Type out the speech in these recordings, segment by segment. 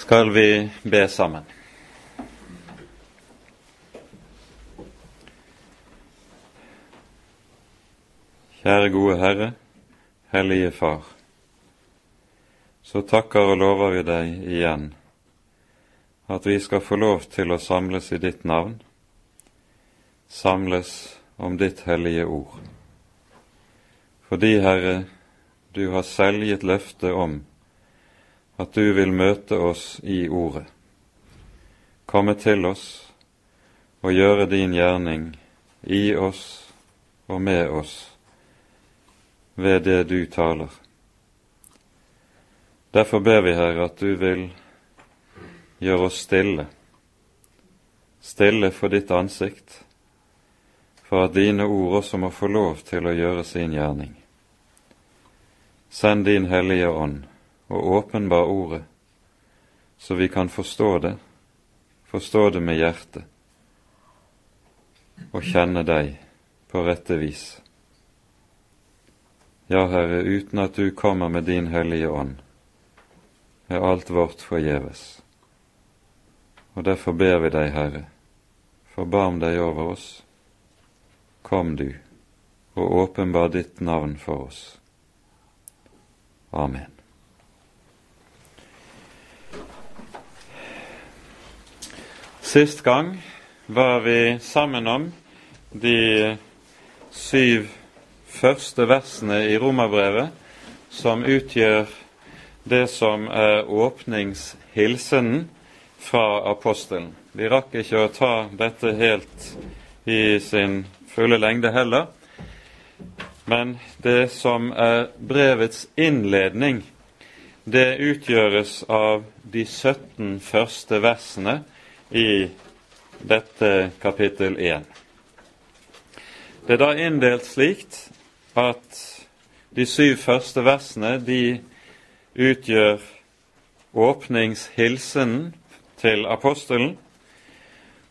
skal vi be sammen. Kjære gode Herre, Hellige Far. Så takker og lover vi deg igjen at vi skal få lov til å samles i ditt navn, samles om ditt hellige ord. Fordi, Herre, du har selv gitt løfte om at du vil møte oss i Ordet, komme til oss og gjøre din gjerning i oss og med oss ved det du taler. Derfor ber vi, Herre, at du vil gjøre oss stille, stille for ditt ansikt, for at dine ord også må få lov til å gjøre sin gjerning. Send din Hellige Ånd og åpenbar Ordet, så vi kan forstå det, forstå det med hjertet, og kjenne deg på rette vis. Ja, Herre, uten at du kommer med din Hellige Ånd, er alt vårt forgjeves. Og derfor ber vi deg, Herre, forbarm deg over oss. Kom du, og åpenbar ditt navn for oss. Amen. Sist gang var vi sammen om de syv første versene i Romerbrevet som utgjør det som er åpningshilsenen fra apostelen. Vi rakk ikke å ta dette helt i sin fulle lengde heller, men det som er brevets innledning, det utgjøres av de 17 første versene i dette kapittel 1. Det er da inndelt slikt at de syv første versene de utgjør åpningshilsenen til apostelen.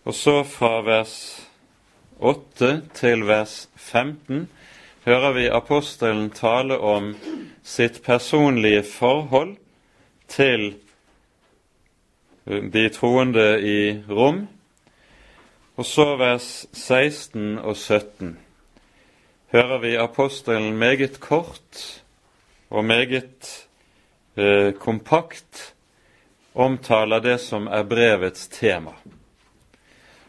Og så fra vers 8 til vers 15 hører vi apostelen tale om sitt personlige forhold til de troende i Rom. Og så vers 16 og 17 hører vi apostelen meget kort og meget eh, kompakt omtaler det som er brevets tema.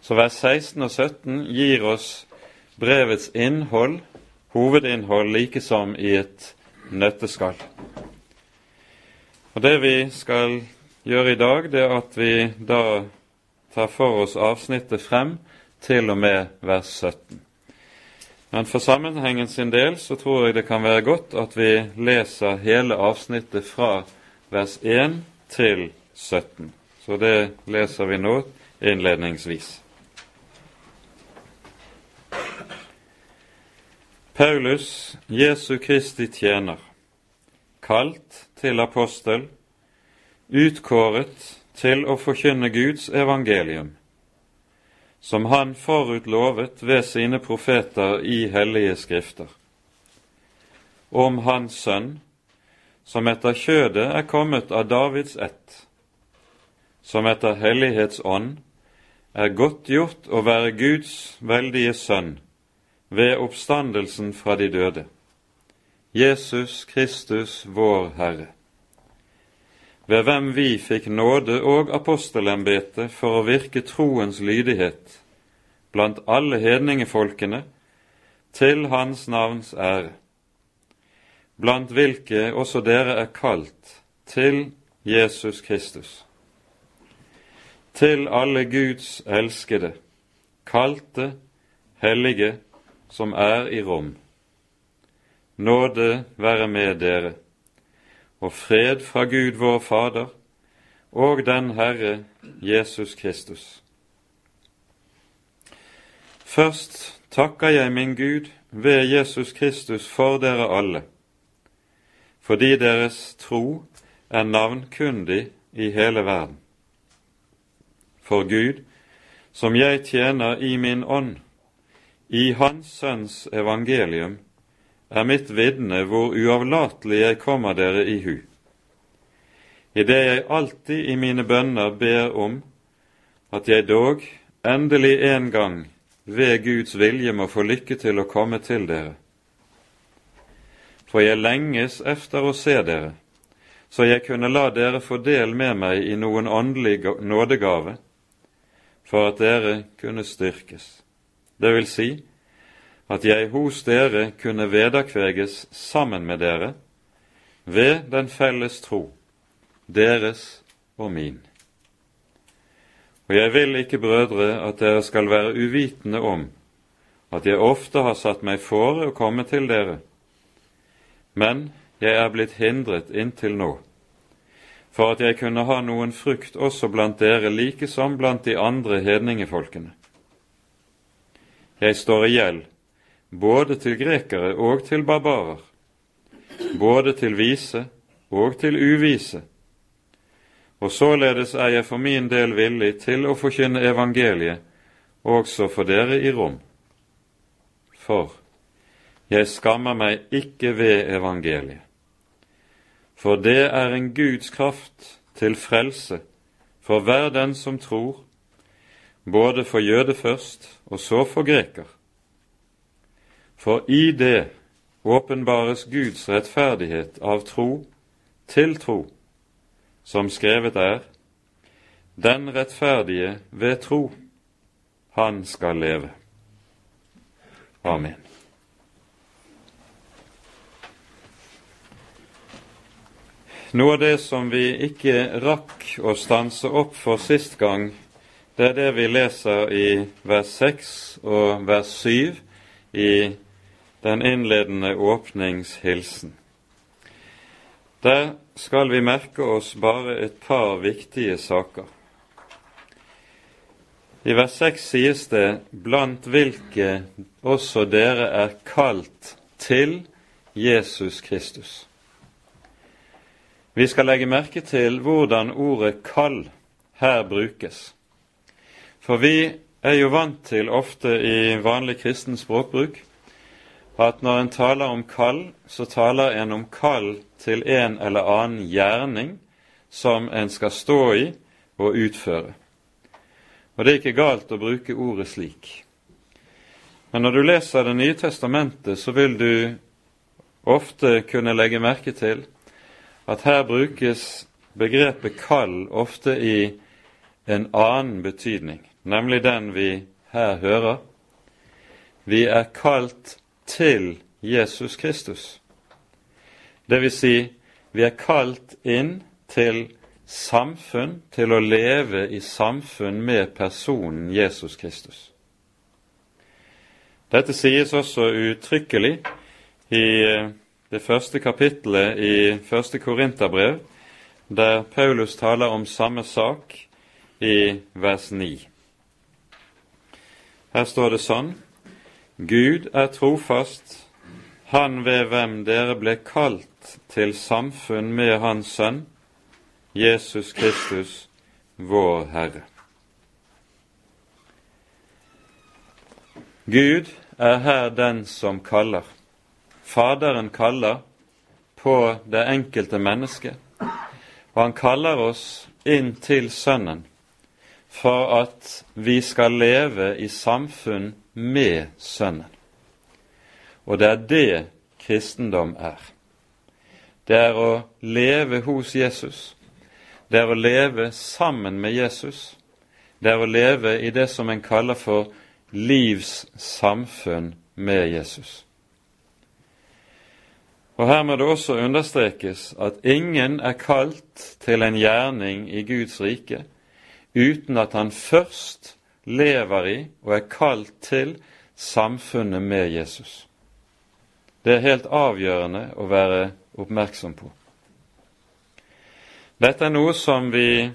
Så vers 16 og 17 gir oss brevets innhold, hovedinnhold, like som i et nøtteskall. Og Det vi skal gjøre i dag, det er at vi da tar for oss avsnittet frem til og med vers 17. Men for sammenhengen sin del så tror jeg det kan være godt at vi leser hele avsnittet fra vers 1 til 17. Så det leser vi nå innledningsvis. Paulus, Jesu Kristi tjener, kalt til apostel, utkåret til å forkynne Guds evangelium, som han forut lovet ved sine profeter i hellige skrifter, om Hans Sønn, som etter kjødet er kommet av Davids ett, som etter hellighetsånd er godtgjort å være Guds veldige sønn ved oppstandelsen fra de døde, Jesus Kristus vår Herre ved hvem vi fikk nåde og apostelembete for å virke troens lydighet blant alle hedningefolkene til Hans navns ære, blant hvilke også dere er kalt til Jesus Kristus. Til alle Guds elskede, kalte, hellige, som er i rom. Nåde være med dere og fred fra Gud vår Fader og den Herre Jesus Kristus. Først takker jeg min Gud ved Jesus Kristus for dere alle, fordi deres tro er navnkundig i hele verden. For Gud, som jeg tjener i min ånd, i Hans Sønns evangelium, er mitt vitne hvor uavlatelig jeg kommer dere i hu. I det jeg alltid i mine bønner ber om at jeg dog endelig en gang ved Guds vilje må få lykke til å komme til dere. For jeg lenges efter å se dere, så jeg kunne la dere få del med meg i noen åndelig nådegave, for at dere kunne styrkes. Det vil si at jeg hos dere kunne vederkveges sammen med dere ved den felles tro, deres og min. Og jeg vil ikke, brødre, at dere skal være uvitende om at jeg ofte har satt meg fore å komme til dere, men jeg er blitt hindret inntil nå, for at jeg kunne ha noen frukt også blant dere like som blant de andre hedningefolkene. Jeg står i gjeld både til grekere og til barbarer, både til vise og til uvise, og således er jeg for min del villig til å forkynne evangeliet også for dere i Rom. For jeg skammer meg ikke ved evangeliet, for det er en Guds kraft til frelse for hver den som tror, både for jøde først og så for greker. For i det åpenbares Guds rettferdighet av tro til tro som skrevet er, den rettferdige ved tro, han skal leve. Amen. Noe av det som vi ikke rakk å stanse opp for sist gang, det er det vi leser i vers 6 og vers 7 i den innledende åpningshilsen. Der skal vi merke oss bare et par viktige saker. I vers 6 sies det 'blant hvilke også dere er kalt til Jesus Kristus'. Vi skal legge merke til hvordan ordet 'kall' her brukes. For vi er jo vant til ofte i vanlig kristen språkbruk at når en taler om kall, så taler en om kall til en eller annen gjerning som en skal stå i og utføre. Og det er ikke galt å bruke ordet slik. Men når du leser Det nye testamentet, så vil du ofte kunne legge merke til at her brukes begrepet kall ofte i en annen betydning, nemlig den vi her hører. Vi er kalt til Jesus Kristus. Det vil si, vi er kalt inn til samfunn, til å leve i samfunn med personen Jesus Kristus. Dette sies også uttrykkelig i eh, det første kapittelet i første Korinterbrev, der Paulus taler om samme sak i vers 9. Her står det sånn Gud er trofast, Han ved hvem dere ble kalt til samfunn med Hans Sønn, Jesus Kristus, vår Herre. Gud er her den som kaller. Faderen kaller på det enkelte mennesket, og han kaller oss inn til Sønnen for at vi skal leve i samfunn med Sønnen. Og det er det kristendom er. Det er å leve hos Jesus. Det er å leve sammen med Jesus. Det er å leve i det som en kaller for livs samfunn med Jesus. Og Her må det også understrekes at ingen er kalt til en gjerning i Guds rike uten at han først lever i og er kalt til samfunnet med Jesus. Det er helt avgjørende å være oppmerksom på. Dette er noe som vi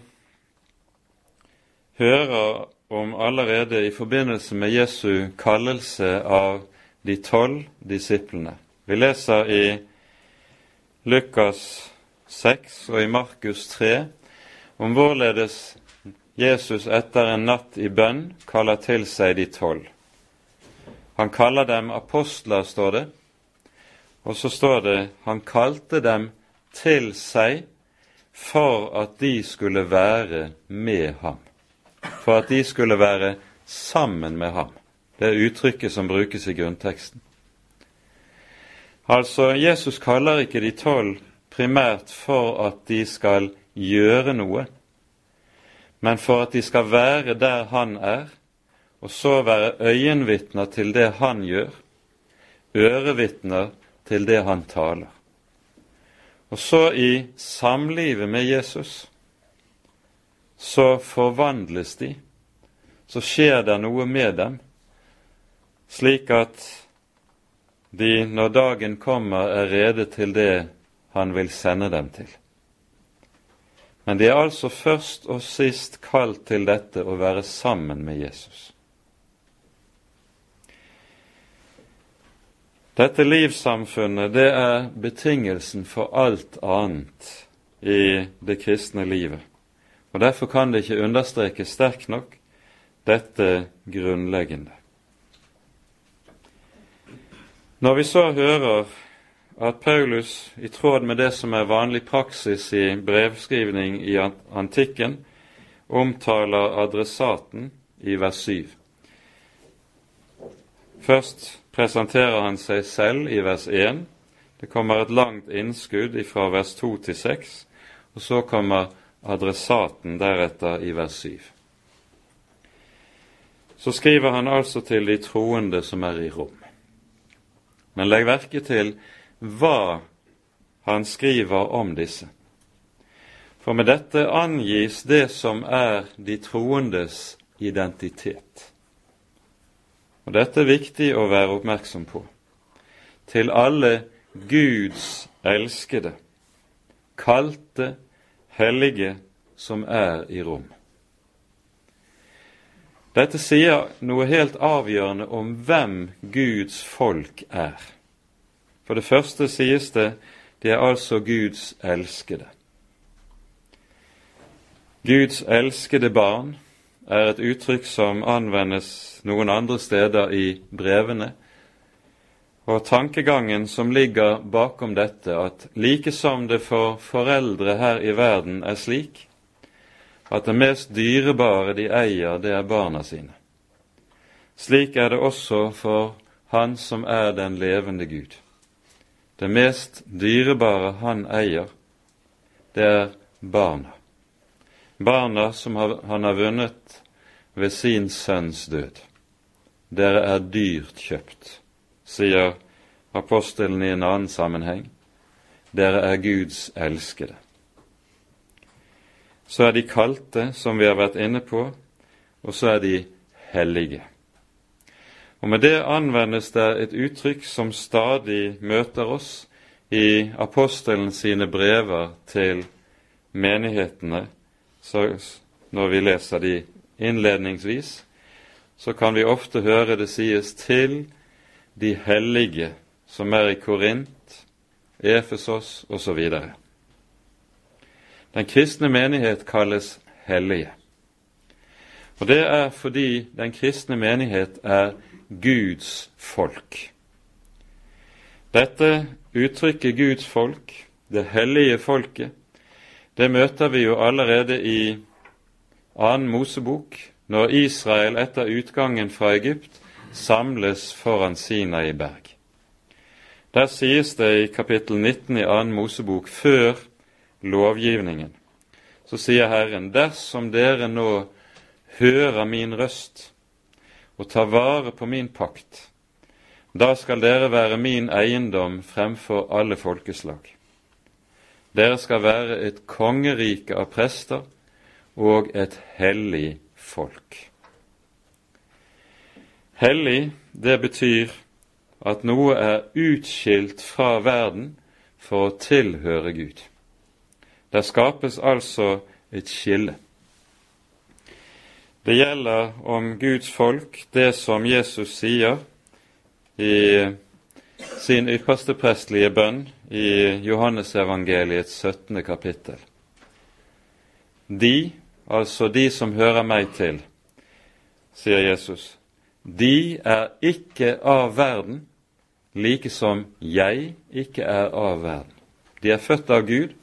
hører om allerede i forbindelse med Jesu kallelse av de tolv disiplene. Vi leser i Lukas 6 og i Markus 3 om hvorledes Jesus etter en natt i bønn kaller til seg de tolv. Han kaller dem apostler, står det, og så står det han kalte dem til seg for at de skulle være med ham. For at de skulle være sammen med ham. Det er uttrykket som brukes i grunnteksten. Altså, Jesus kaller ikke de tolv primært for at de skal gjøre noe, men for at de skal være der han er, og så være øyenvitner til det han gjør, ørevitner til det han taler. Og så i samlivet med Jesus så forvandles de, så skjer det noe med dem, slik at de, når dagen kommer, er rede til det han vil sende dem til. Men de er altså først og sist kalt til dette å være sammen med Jesus. Dette livssamfunnet det er betingelsen for alt annet i det kristne livet. Og Derfor kan det ikke understrekes sterkt nok dette grunnleggende. Når vi så hører at Paulus, i tråd med det som er vanlig praksis i brevskrivning i antikken, omtaler adressaten i vers 7. Først presenterer han seg selv i vers 1. Det kommer et langt innskudd fra vers 2 til 6, og så kommer adressaten deretter i vers 7. Så skriver han altså til de troende som er i rom. Men legg merke til hva han skriver om disse. For med dette angis det som er de troendes identitet. Og dette er viktig å være oppmerksom på. Til alle Guds elskede, kalte, hellige som er i rom. Dette sier noe helt avgjørende om hvem Guds folk er. For det første sies det de er altså Guds elskede. Guds elskede barn er et uttrykk som anvendes noen andre steder i brevene. Og tankegangen som ligger bakom dette, at like som det for foreldre her i verden er slik at det mest dyrebare de eier, det er barna sine. Slik er det også for Han som er den levende Gud. Det mest dyrebare han eier, det er barna barna som han har vunnet ved sin sønns død. Dere er dyrt kjøpt, sier apostelen i en annen sammenheng. Dere er Guds elskede. Så er de kalte, som vi har vært inne på, og så er de hellige. Og Med det anvendes det et uttrykk som stadig møter oss i apostelen sine brever til menighetene, så når vi leser de innledningsvis, så kan vi ofte høre det sies til de hellige som er i Korint, Efesos osv. Den kristne menighet kalles hellige. Og det er fordi den kristne menighet er Guds folk. Dette uttrykket Guds folk, det hellige folket, det møter vi jo allerede i annen Mosebok, når Israel etter utgangen fra Egypt samles foran Sinai berg. Der sies det i kapittel 19 i annen Mosebok, før lovgivningen, så sier Herren, dersom dere nå hører min røst og tar vare på min pakt, da skal dere være min eiendom fremfor alle folkeslag. Dere skal være et kongerike av prester og et hellig folk. Hellig, det betyr at noe er utskilt fra verden for å tilhøre Gud. Der skapes altså et skille. Det gjelder om Guds folk det som Jesus sier i sin ypperste prestlige bønn i Johannesevangeliets 17. kapittel. De, altså de som hører meg til, sier Jesus, de er ikke av verden, like som jeg ikke er av verden. De er født av Gud,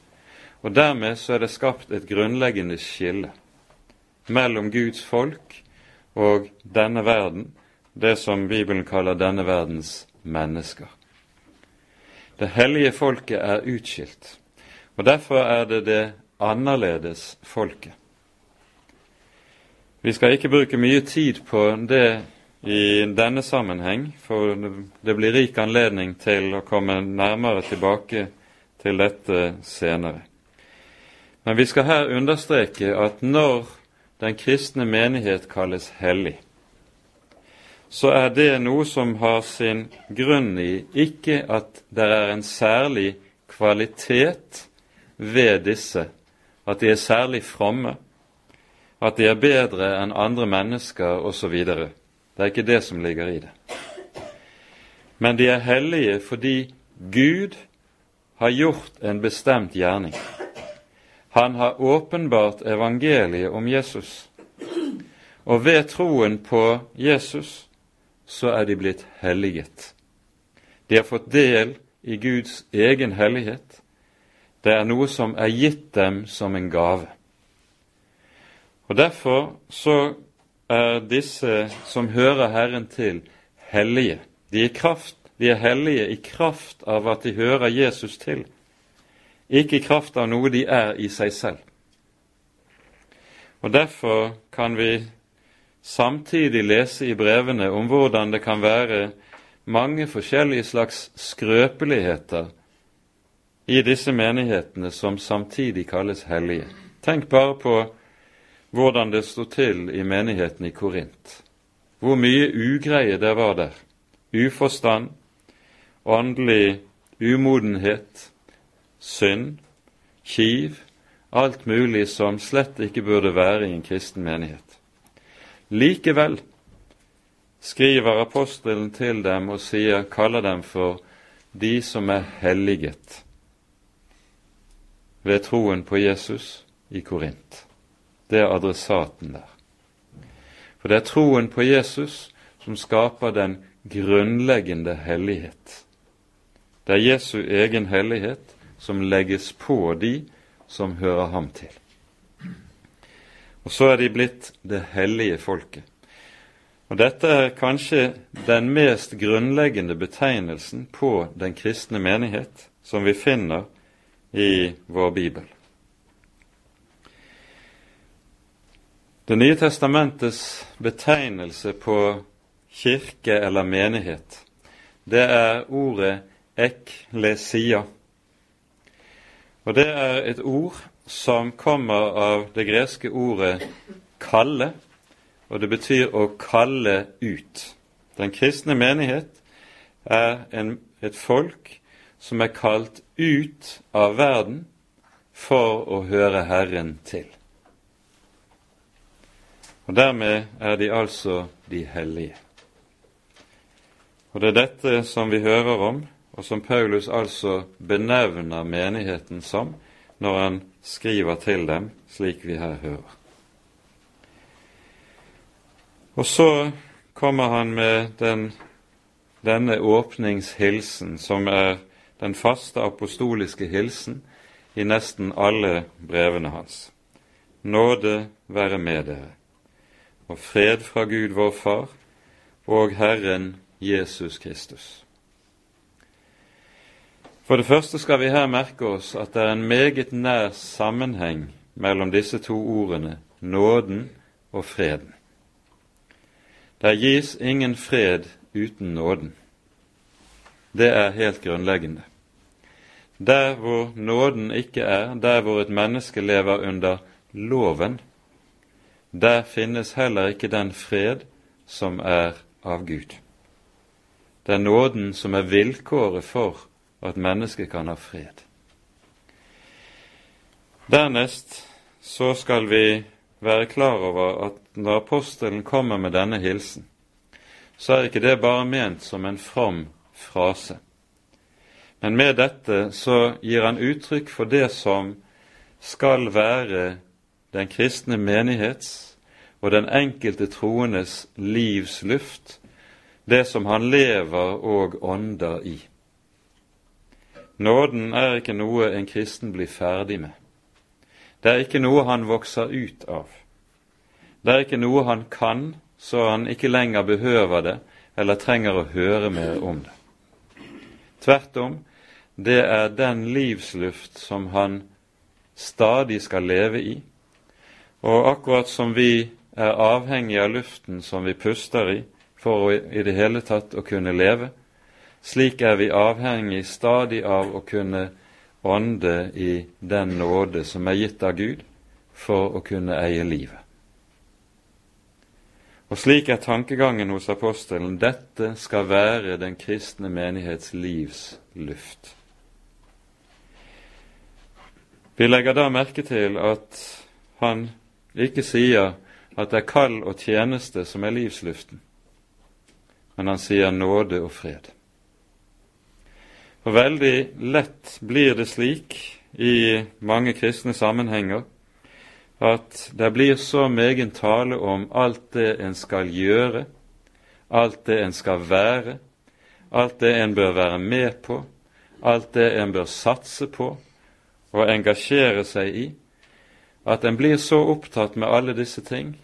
Og dermed så er det skapt et grunnleggende skille mellom Guds folk og denne verden, det som Bibelen kaller denne verdens mennesker. Det hellige folket er utskilt, og derfor er det det annerledes folket. Vi skal ikke bruke mye tid på det i denne sammenheng, for det blir rik anledning til å komme nærmere tilbake til dette senere. Men vi skal her understreke at når den kristne menighet kalles hellig, så er det noe som har sin grunn i ikke at det er en særlig kvalitet ved disse, at de er særlig fromme, at de er bedre enn andre mennesker osv. Det er ikke det som ligger i det. Men de er hellige fordi Gud har gjort en bestemt gjerning. Han har åpenbart evangeliet om Jesus. Og ved troen på Jesus så er de blitt helliget. De har fått del i Guds egen hellighet. Det er noe som er gitt dem som en gave. Og Derfor så er disse som hører Herren til, hellige. De er, kraft, de er hellige i kraft av at de hører Jesus til, ikke i kraft av noe de er i seg selv. Og Derfor kan vi samtidig lese i brevene om hvordan det kan være mange forskjellige slags skrøpeligheter i disse menighetene som samtidig kalles hellige. Tenk bare på hvordan det sto til i menigheten i Korint. Hvor mye ugreie det var der. Uforstand, åndelig umodenhet, synd, kiv, alt mulig som slett ikke burde være i en kristen menighet. Likevel skriver apostelen til dem og sier, kaller dem for de som er helliget ved troen på Jesus i Korint. Det er adressaten der. For det er troen på Jesus som skaper den grunnleggende hellighet. Det er Jesu egen hellighet som legges på de som hører ham til. Og så er de blitt det hellige folket. Og Dette er kanskje den mest grunnleggende betegnelsen på den kristne menighet som vi finner i vår bibel. Det nye testamentets betegnelse på kirke eller menighet, det er ordet eklesia. Og det er et ord som kommer av det greske ordet 'kalle', og det betyr å kalle ut. Den kristne menighet er en, et folk som er kalt ut av verden for å høre Herren til. Og Dermed er de altså de hellige. Og Det er dette som vi hører om, og som Paulus altså benevner menigheten som, når han skriver til dem, slik vi her hører. Og så kommer han med den, denne åpningshilsen, som er den faste apostoliske hilsen i nesten alle brevene hans. Nåde være med dere, og fred fra Gud vår Far og Herren Jesus Kristus. For det første skal vi her merke oss at det er en meget nær sammenheng mellom disse to ordene nåden og freden. Det gis ingen fred uten nåden. Det er helt grunnleggende. Der hvor nåden ikke er, der hvor et menneske lever under loven, der finnes heller ikke den fred som er av Gud. Det er nåden som er vilkåret for og at mennesket kan ha fred. Dernest så skal vi være klar over at når apostelen kommer med denne hilsen, så er ikke det bare ment som en from frase. Men med dette så gir han uttrykk for det som skal være den kristne menighets og den enkelte troendes livsluft, det som han lever og ånder i. Nåden er ikke noe en kristen blir ferdig med. Det er ikke noe han vokser ut av. Det er ikke noe han kan, så han ikke lenger behøver det eller trenger å høre mer om det. Tvert om, det er den livsluft som han stadig skal leve i. Og akkurat som vi er avhengig av luften som vi puster i for å i det hele tatt å kunne leve, slik er vi avhengig stadig av å kunne ånde i den nåde som er gitt av Gud, for å kunne eie livet. Og slik er tankegangen hos apostelen. Dette skal være den kristne menighets livs luft. Vi legger da merke til at han ikke sier at det er kall og tjeneste som er livsluften, men han sier nåde og fred. For veldig lett blir det slik i mange kristne sammenhenger at det blir så megen tale om alt det en skal gjøre, alt det en skal være, alt det en bør være med på, alt det en bør satse på og engasjere seg i, at en blir så opptatt med alle disse ting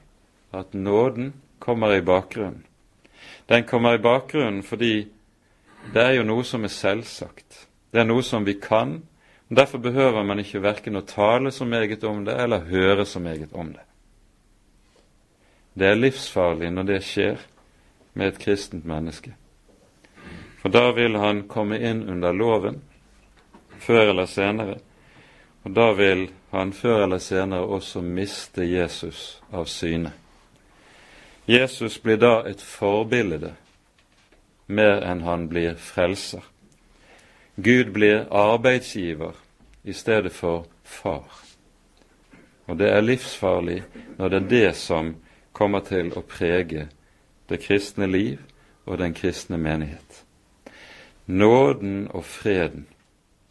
at nåden kommer i bakgrunnen. Den kommer i bakgrunnen fordi det er jo noe som er selvsagt. Det er noe som vi kan. og Derfor behøver man ikke verken å tale så meget om det eller høre så meget om det. Det er livsfarlig når det skjer med et kristent menneske. For da vil han komme inn under loven, før eller senere, og da vil han før eller senere også miste Jesus av syne. Jesus blir da et forbilde mer enn han blir frelser. Gud blir arbeidsgiver i stedet for far. Og det er livsfarlig når det er det som kommer til å prege det kristne liv og den kristne menighet. Nåden og freden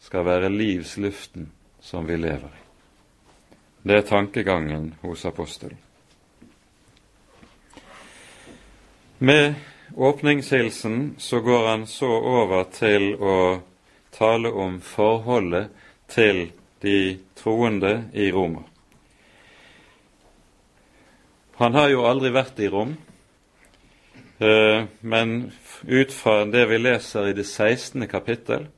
skal være livsluften som vi lever i. Det er tankegangen hos apostelen. Med åpningshilsen så går han så over til å tale om forholdet til de troende i Roma. Han har jo aldri vært i Rom, eh, men ut fra det vi leser i det 16. kapittel,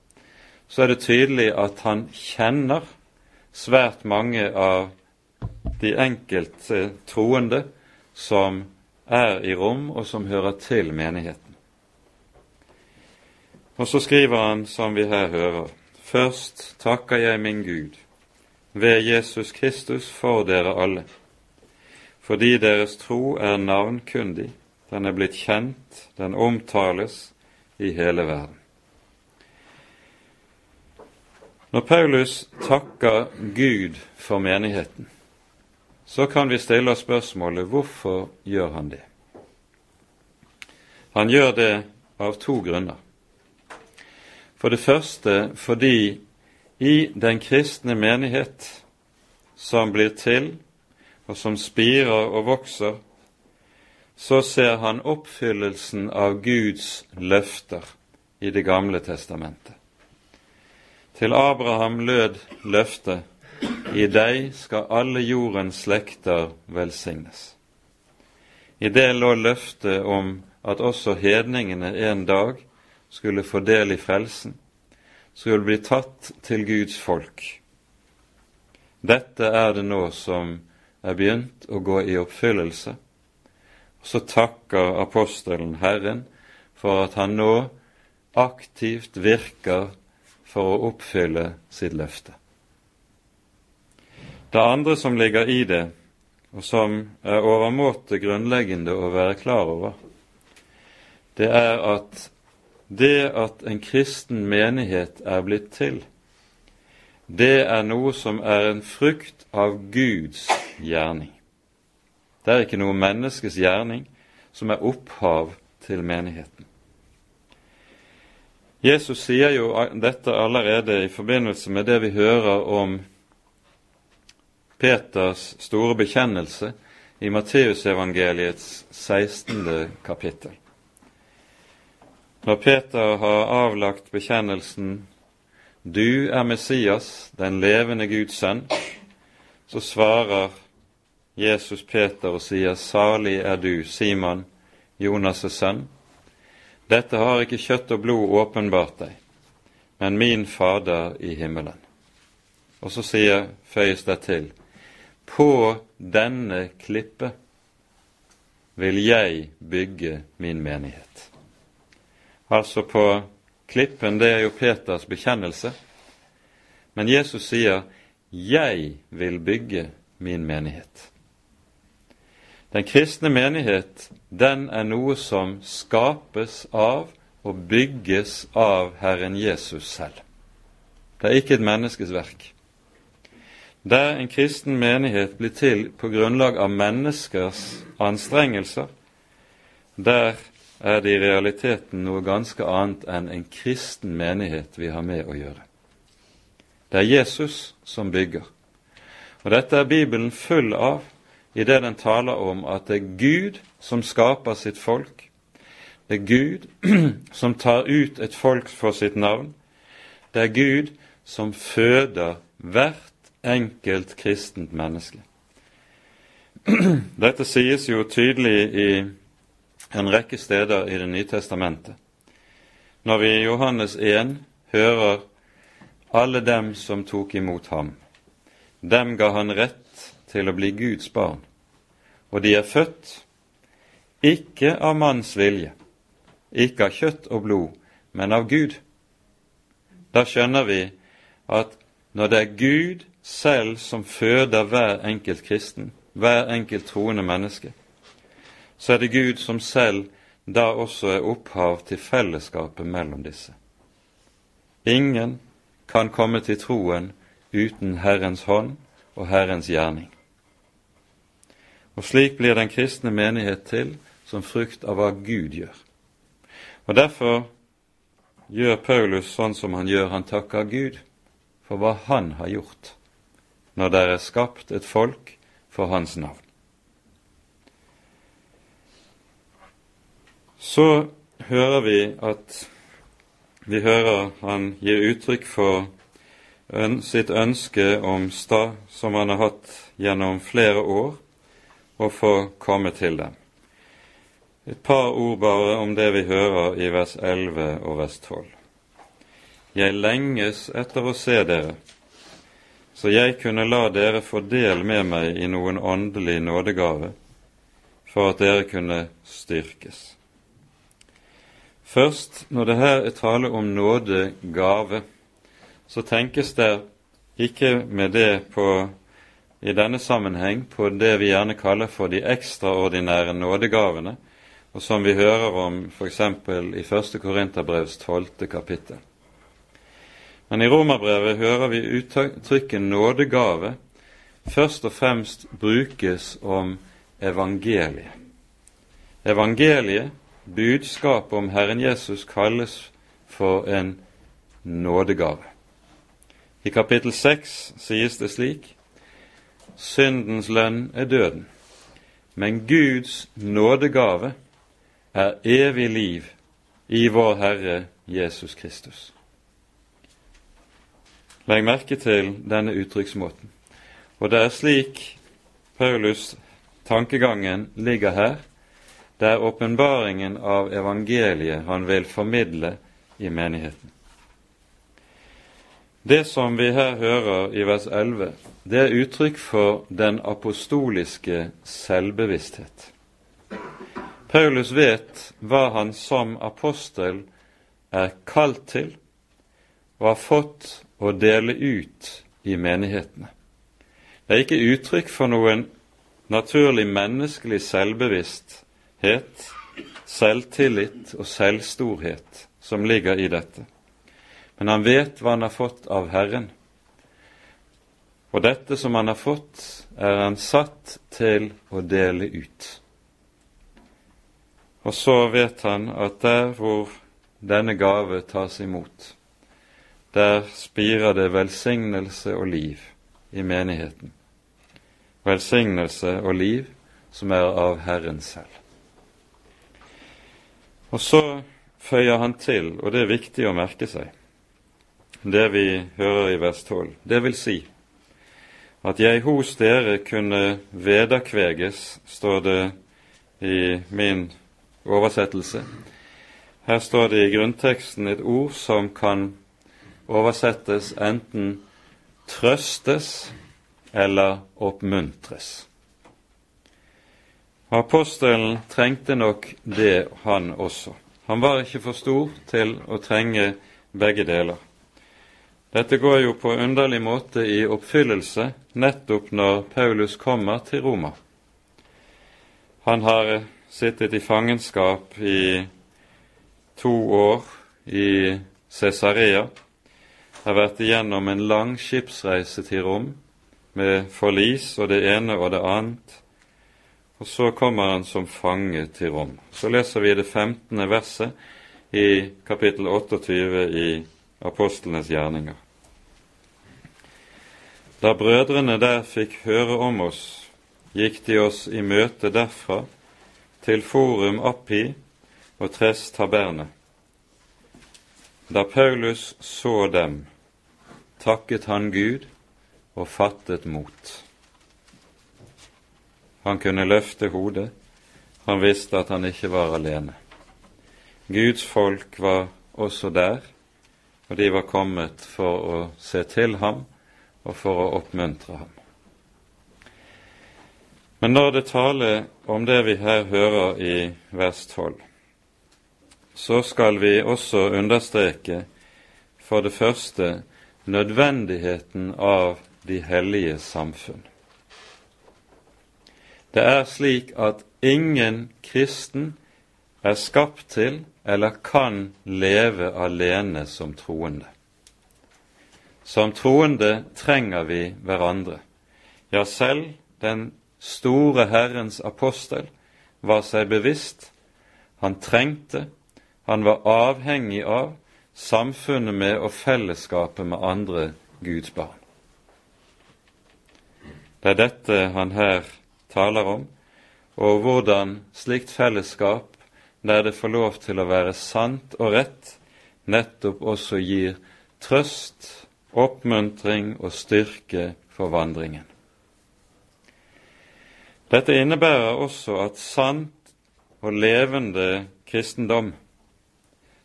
så er det tydelig at han kjenner svært mange av de enkelte troende som er i rom, og som hører til menigheten. Og så skriver han, som vi her hører, Først takker jeg min Gud ved Jesus Kristus for dere alle, fordi deres tro er navnkundig, den er blitt kjent, den omtales i hele verden. Når Paulus takker Gud for menigheten, så kan vi stille oss spørsmålet hvorfor gjør han det? Han gjør det av to grunner. For det første fordi i den kristne menighet som blir til, og som spirer og vokser, så ser han oppfyllelsen av Guds løfter i Det gamle testamentet. Til Abraham lød løftet i deg skal alle jordens slekter velsignes. I det lå løftet om at også hedningene en dag skulle få del i frelsen, skulle bli tatt til Guds folk. Dette er det nå som er begynt å gå i oppfyllelse. Og så takker apostelen Herren for at han nå aktivt virker for å oppfylle sitt løfte. Det andre som ligger i det, og som er overmåte grunnleggende å være klar over, det er at det at en kristen menighet er blitt til, det er noe som er en frukt av Guds gjerning. Det er ikke noe menneskes gjerning som er opphav til menigheten. Jesus sier jo dette allerede i forbindelse med det vi hører om Peters store bekjennelse i Matteusevangeliets 16. kapittel. Når Peter har avlagt bekjennelsen 'Du er Messias, den levende Guds sønn', så svarer Jesus Peter og sier, Salig er du, Simon, Jonas' sønn. Dette har ikke kjøtt og blod åpenbart deg, men min Fader i himmelen. Og så sier, føyes det til, på denne klippe vil jeg bygge min menighet. Altså på klippen, det er jo Peters bekjennelse. Men Jesus sier, 'Jeg vil bygge min menighet'. Den kristne menighet, den er noe som skapes av og bygges av Herren Jesus selv. Det er ikke et menneskes verk. Der en kristen menighet blir til på grunnlag av menneskers anstrengelser, der er det i realiteten noe ganske annet enn en kristen menighet vi har med å gjøre. Det er Jesus som bygger. Og dette er Bibelen full av i det den taler om at det er Gud som skaper sitt folk. Det er Gud som tar ut et folk for sitt navn. Det er Gud som føder hvert enkelt kristent menneske. Dette sies jo tydelig i en rekke steder i Det nye testamentet. Når vi i Johannes 1 hører alle dem som tok imot ham. Dem ga han rett til å bli Guds barn, og de er født ikke av manns vilje, ikke av kjøtt og blod, men av Gud. Da skjønner vi at når det er Gud selv som føder hver enkelt kristen, hver enkelt troende menneske, så er det Gud som selv da også er opphav til fellesskapet mellom disse. Ingen kan komme til troen uten Herrens hånd og Herrens gjerning. Og slik blir den kristne menighet til som frukt av hva Gud gjør. Og Derfor gjør Paulus sånn som han gjør. Han takker Gud for hva han har gjort, når det er skapt et folk for hans navn. Så hører vi at vi hører han gir uttrykk for sitt ønske om stad som han har hatt gjennom flere år, å få komme til dem. Et par ord bare om det vi hører i vers 11 og vers 12. Jeg lenges etter å se dere, så jeg kunne la dere få del med meg i noen åndelig nådegave, for at dere kunne styrkes. Først, når det her er tale om nådegave, så tenkes det ikke med det på i denne sammenheng på det vi gjerne kaller for de ekstraordinære nådegavene, og som vi hører om f.eks. i 1. Korinterbrevs 12. kapittel. Men i Romerbrevet hører vi uttrykket nådegave først og fremst brukes om evangeliet. Evangeliet budskapet om Herren Jesus kalles for en nådegave. I kapittel 6 sies det slik Syndens lønn er døden, men Guds nådegave er evig liv i vår Herre Jesus Kristus. Legg merke til denne uttrykksmåten. Og det er slik Paulus' tankegangen ligger her, det er åpenbaringen av evangeliet han vil formidle i menigheten. Det som vi her hører i vers 11, det er uttrykk for den apostoliske selvbevissthet. Paulus vet hva han som apostel er kalt til og har fått å dele ut i menighetene. Det er ikke uttrykk for noen naturlig menneskelig selvbevissthet selvtillit og selvstorhet som ligger i dette. Men han vet hva han har fått av Herren. Og dette som han har fått, er han satt til å dele ut. Og så vet han at der hvor denne gave tas imot, der spirer det velsignelse og liv i menigheten. Velsignelse og liv som er av Herren selv. Og så føyer han til, og det er viktig å merke seg, det vi hører i vers 12. Det vil si at jeg hos dere kunne vederkveges, står det i min oversettelse. Her står det i grunnteksten et ord som kan oversettes enten trøstes eller oppmuntres. Apostelen trengte nok det, han også. Han var ikke for stor til å trenge begge deler. Dette går jo på underlig måte i oppfyllelse nettopp når Paulus kommer til Roma. Han har sittet i fangenskap i to år i Cesarea, har vært igjennom en lang skipsreise til Rom med forlis og det ene og det annet, og så kommer han som fange til Rom. Så leser vi det 15. verset i kapittel 28 i apostlenes gjerninger. Da brødrene der fikk høre om oss, gikk de oss i møte derfra til Forum Appi og Tres Taberne. Da Paulus så dem, takket han Gud og fattet mot. Han kunne løfte hodet, han visste at han ikke var alene. Guds folk var også der, og de var kommet for å se til ham og for å oppmuntre ham. Men når det taler om det vi her hører i vers 12, så skal vi også understreke for det første nødvendigheten av de hellige samfunn. Det er slik at ingen kristen er skapt til eller kan leve alene som troende. Som troende trenger vi hverandre. Ja, selv den store Herrens apostel var seg bevisst. Han trengte, han var avhengig av, samfunnet med og fellesskapet med andre Guds barn. Det er dette han her taler om, og hvordan slikt fellesskap, der det får lov til å være sant og rett, nettopp også gir trøst, oppmuntring og styrke for vandringen. Dette innebærer også at sant og levende kristendom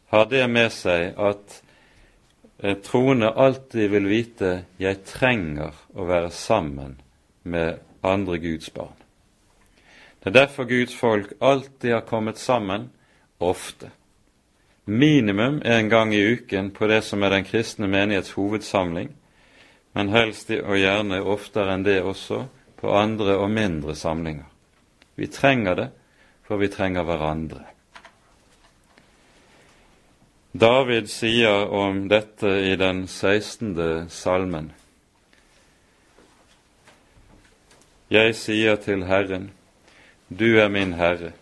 har det med seg at troende alltid vil vite 'jeg trenger å være sammen med andre Guds barn'. Det er derfor Guds folk alltid har kommet sammen ofte minimum en gang i uken på det som er den kristne menighets hovedsamling, men helst og gjerne oftere enn det også på andre og mindre samlinger. Vi trenger det, for vi trenger hverandre. David sier om dette i den 16. salmen. Jeg sier til Herren, du er min Herre.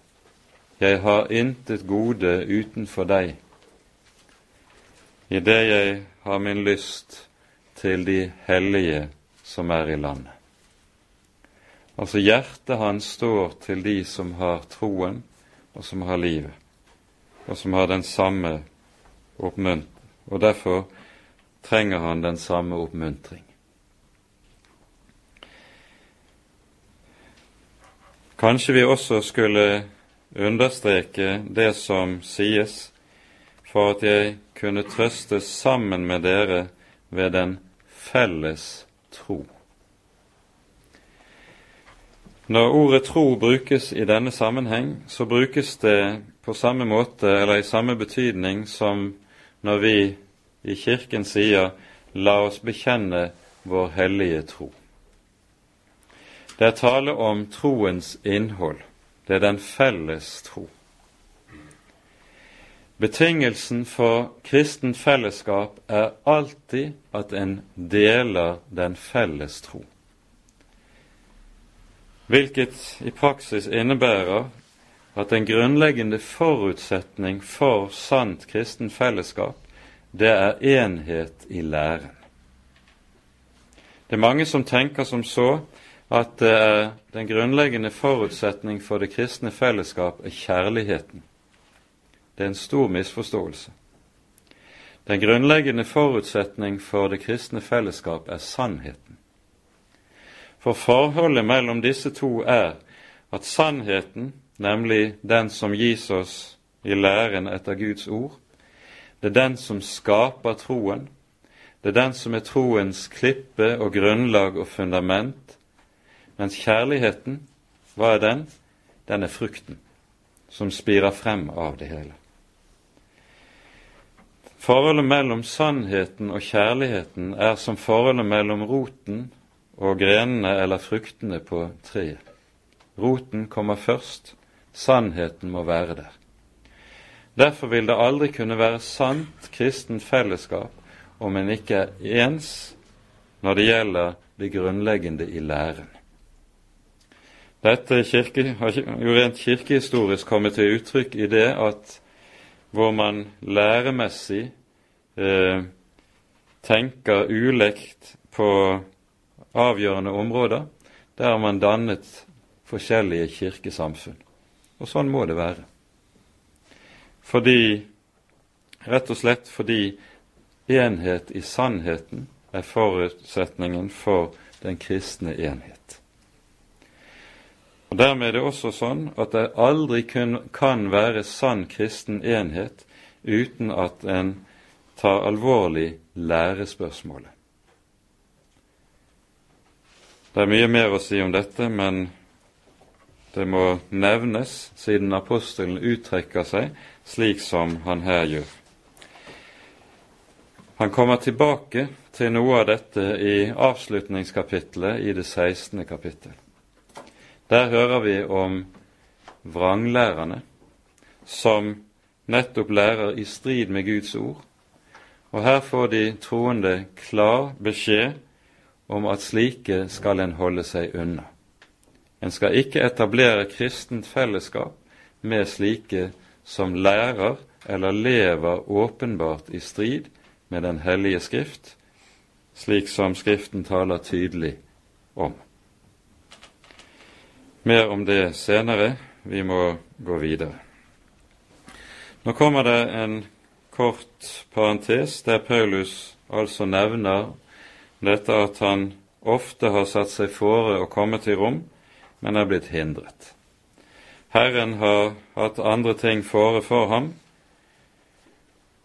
Jeg har intet gode utenfor deg, I det jeg har min lyst til de hellige som er i landet. Altså hjertet hans står til de som har troen, og som har livet, og som har den samme oppmuntring. Og derfor trenger han den samme oppmuntring. Kanskje vi også skulle understreke det som sies, for at jeg kunne trøste sammen med dere ved den felles tro. Når ordet tro brukes i denne sammenheng, så brukes det på samme måte eller i samme betydning som når vi i Kirken sier 'la oss bekjenne vår hellige tro'. Det er tale om troens innhold. Det er den felles tro. Betingelsen for kristent fellesskap er alltid at en deler den felles tro. Hvilket i praksis innebærer at en grunnleggende forutsetning for sant kristen fellesskap, det er enhet i læren. Det er mange som tenker som så at eh, den grunnleggende forutsetning for det kristne fellesskap er kjærligheten. Det er en stor misforståelse. Den grunnleggende forutsetning for det kristne fellesskap er sannheten. For forholdet mellom disse to er at sannheten, nemlig den som gis oss i læren etter Guds ord, det er den som skaper troen, det er den som er troens klippe og grunnlag og fundament, mens kjærligheten, hva er den? Den er frukten som spirer frem av det hele. Forholdet mellom sannheten og kjærligheten er som forholdet mellom roten og grenene eller fruktene på treet. Roten kommer først, sannheten må være der. Derfor vil det aldri kunne være sant kristent fellesskap om en ikke er ens når det gjelder det grunnleggende i læren. Dette kirke, har jo rent kirkehistorisk kommet til uttrykk i det at hvor man læremessig eh, tenker ulikt på avgjørende områder, der har man dannet forskjellige kirkesamfunn. Og sånn må det være. Fordi, rett og slett fordi enhet i sannheten er forutsetningen for den kristne enhet. Og Dermed er det også sånn at det aldri kun kan være sann kristen enhet uten at en tar alvorlig lærespørsmålet. Det er mye mer å si om dette, men det må nevnes siden apostelen uttrekker seg slik som han her gjør. Han kommer tilbake til noe av dette i avslutningskapitlet i det 16. kapittel. Der hører vi om vranglærerne som nettopp lærer i strid med Guds ord, og her får de troende klar beskjed om at slike skal en holde seg unna. En skal ikke etablere kristent fellesskap med slike som lærer eller lever åpenbart i strid med Den hellige Skrift, slik som Skriften taler tydelig om. Mer om det senere. Vi må gå videre. Nå kommer det en kort parentes der Paulus altså nevner dette at han ofte har satt seg fore å komme til rom, men er blitt hindret. Herren har hatt andre ting fore for ham,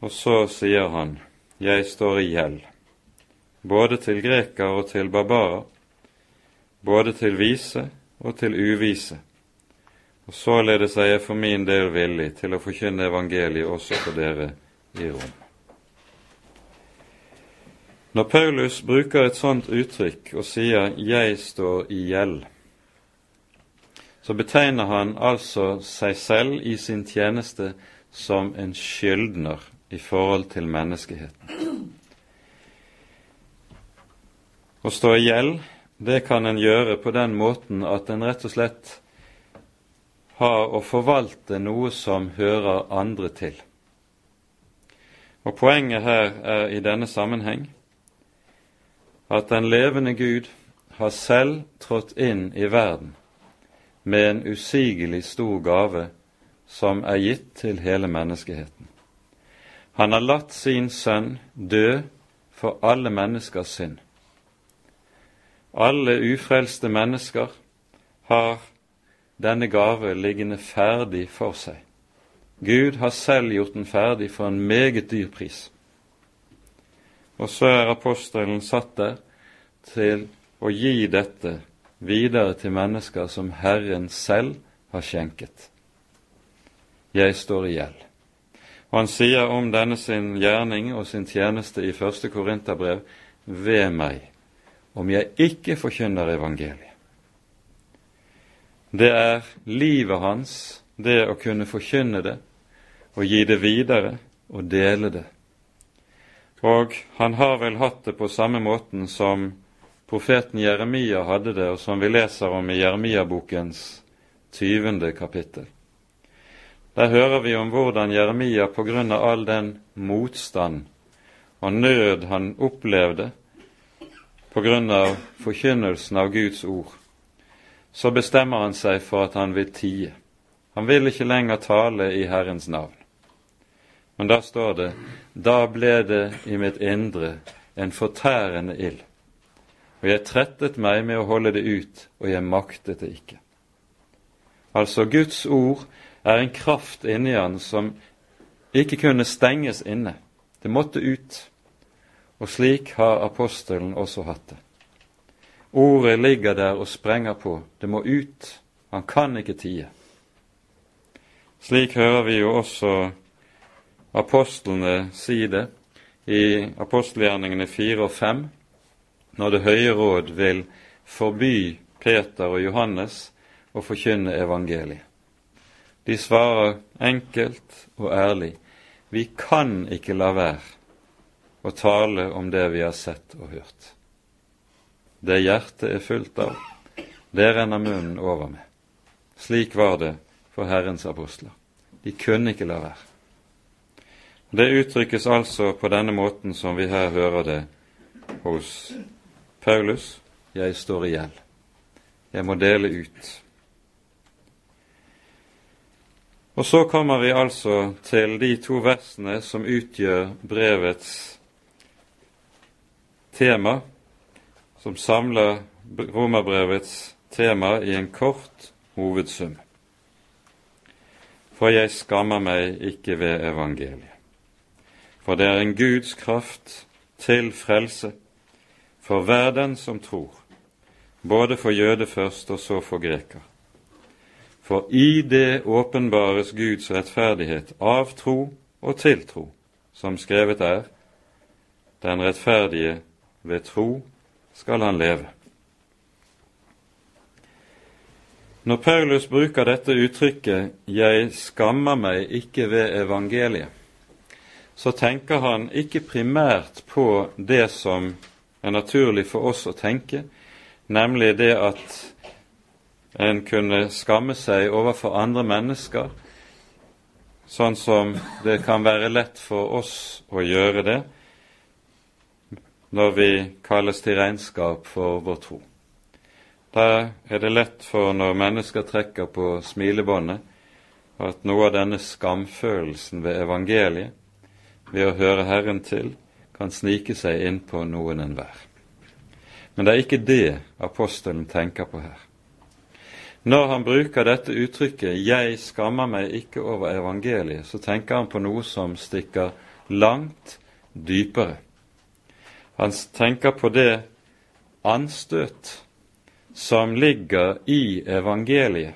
og så sier han, Jeg står i gjeld, både til greker og til barbarer, både til vise og til uvise, og således er jeg for min del villig til å forkynne evangeliet også for dere i Rom. Når Paulus bruker et sånt uttrykk og sier 'jeg står i gjeld', så betegner han altså seg selv i sin tjeneste som en skyldner i forhold til menneskeheten. Å stå i gjeld, det kan en gjøre på den måten at en rett og slett har å forvalte noe som hører andre til. Og Poenget her er i denne sammenheng at den levende Gud har selv trådt inn i verden med en usigelig stor gave som er gitt til hele menneskeheten. Han har latt sin sønn dø for alle menneskers synd. Alle ufrelste mennesker har denne gave liggende ferdig for seg. Gud har selv gjort den ferdig for en meget dyr pris. Og så er apostelen satt der til å gi dette videre til mennesker som Herren selv har skjenket. Jeg står i gjeld. Og han sier om denne sin gjerning og sin tjeneste i første Korinterbrev ved meg, om jeg ikke forkynner evangeliet. Det er livet hans, det å kunne forkynne det, og gi det videre og dele det. Og han har vel hatt det på samme måten som profeten Jeremia hadde det, og som vi leser om i Jeremia-bokens 20. kapittel. Der hører vi om hvordan Jeremia på grunn av all den motstand og nød han opplevde på grunn av forkynnelsen av Guds ord, så bestemmer han seg for at han vil tie. Han vil ikke lenger tale i Herrens navn. Men da står det da ble det i mitt indre en fortærende ild, og jeg trettet meg med å holde det ut, og jeg maktet det ikke. Altså, Guds ord er en kraft inni han som ikke kunne stenges inne. Det måtte ut. Og slik har apostelen også hatt det. Ordet ligger der og sprenger på. Det må ut. Han kan ikke tie. Slik hører vi jo også apostlene si det i apostelgjerningene 4 og 5, når Det høye råd vil forby Peter og Johannes å forkynne evangeliet. De svarer enkelt og ærlig vi kan ikke la være å tale om det vi har sett og hørt. Det hjertet er fullt av, det renner munnen over med. Slik var det for Herrens apostler. De kunne ikke la være. Det uttrykkes altså på denne måten som vi her hører det hos Paulus. Jeg står i gjeld. Jeg må dele ut. Og så kommer vi altså til de to versene som utgjør brevets tema, som samler romerbrevets tema i en kort hovedsum. For jeg skammer meg ikke ved evangeliet. For det er en Guds kraft til frelse for hver den som tror, både for jøde først og så for greker. For i det åpenbares Guds rettferdighet av tro og til tro, som skrevet er, den rettferdige ved tro skal han leve. Når Paulus bruker dette uttrykket 'jeg skammer meg ikke ved evangeliet', så tenker han ikke primært på det som er naturlig for oss å tenke, nemlig det at en kunne skamme seg overfor andre mennesker, sånn som det kan være lett for oss å gjøre det når vi kalles til regnskap for vår tro. Da er det lett for når mennesker trekker på smilebåndet, at noe av denne skamfølelsen ved evangeliet, ved å høre Herren til, kan snike seg inn på noen enhver. Men det er ikke det apostelen tenker på her. Når han bruker dette uttrykket 'jeg skammer meg ikke over evangeliet', så tenker han på noe som stikker langt dypere. Han tenker på det anstøt som ligger i evangeliet,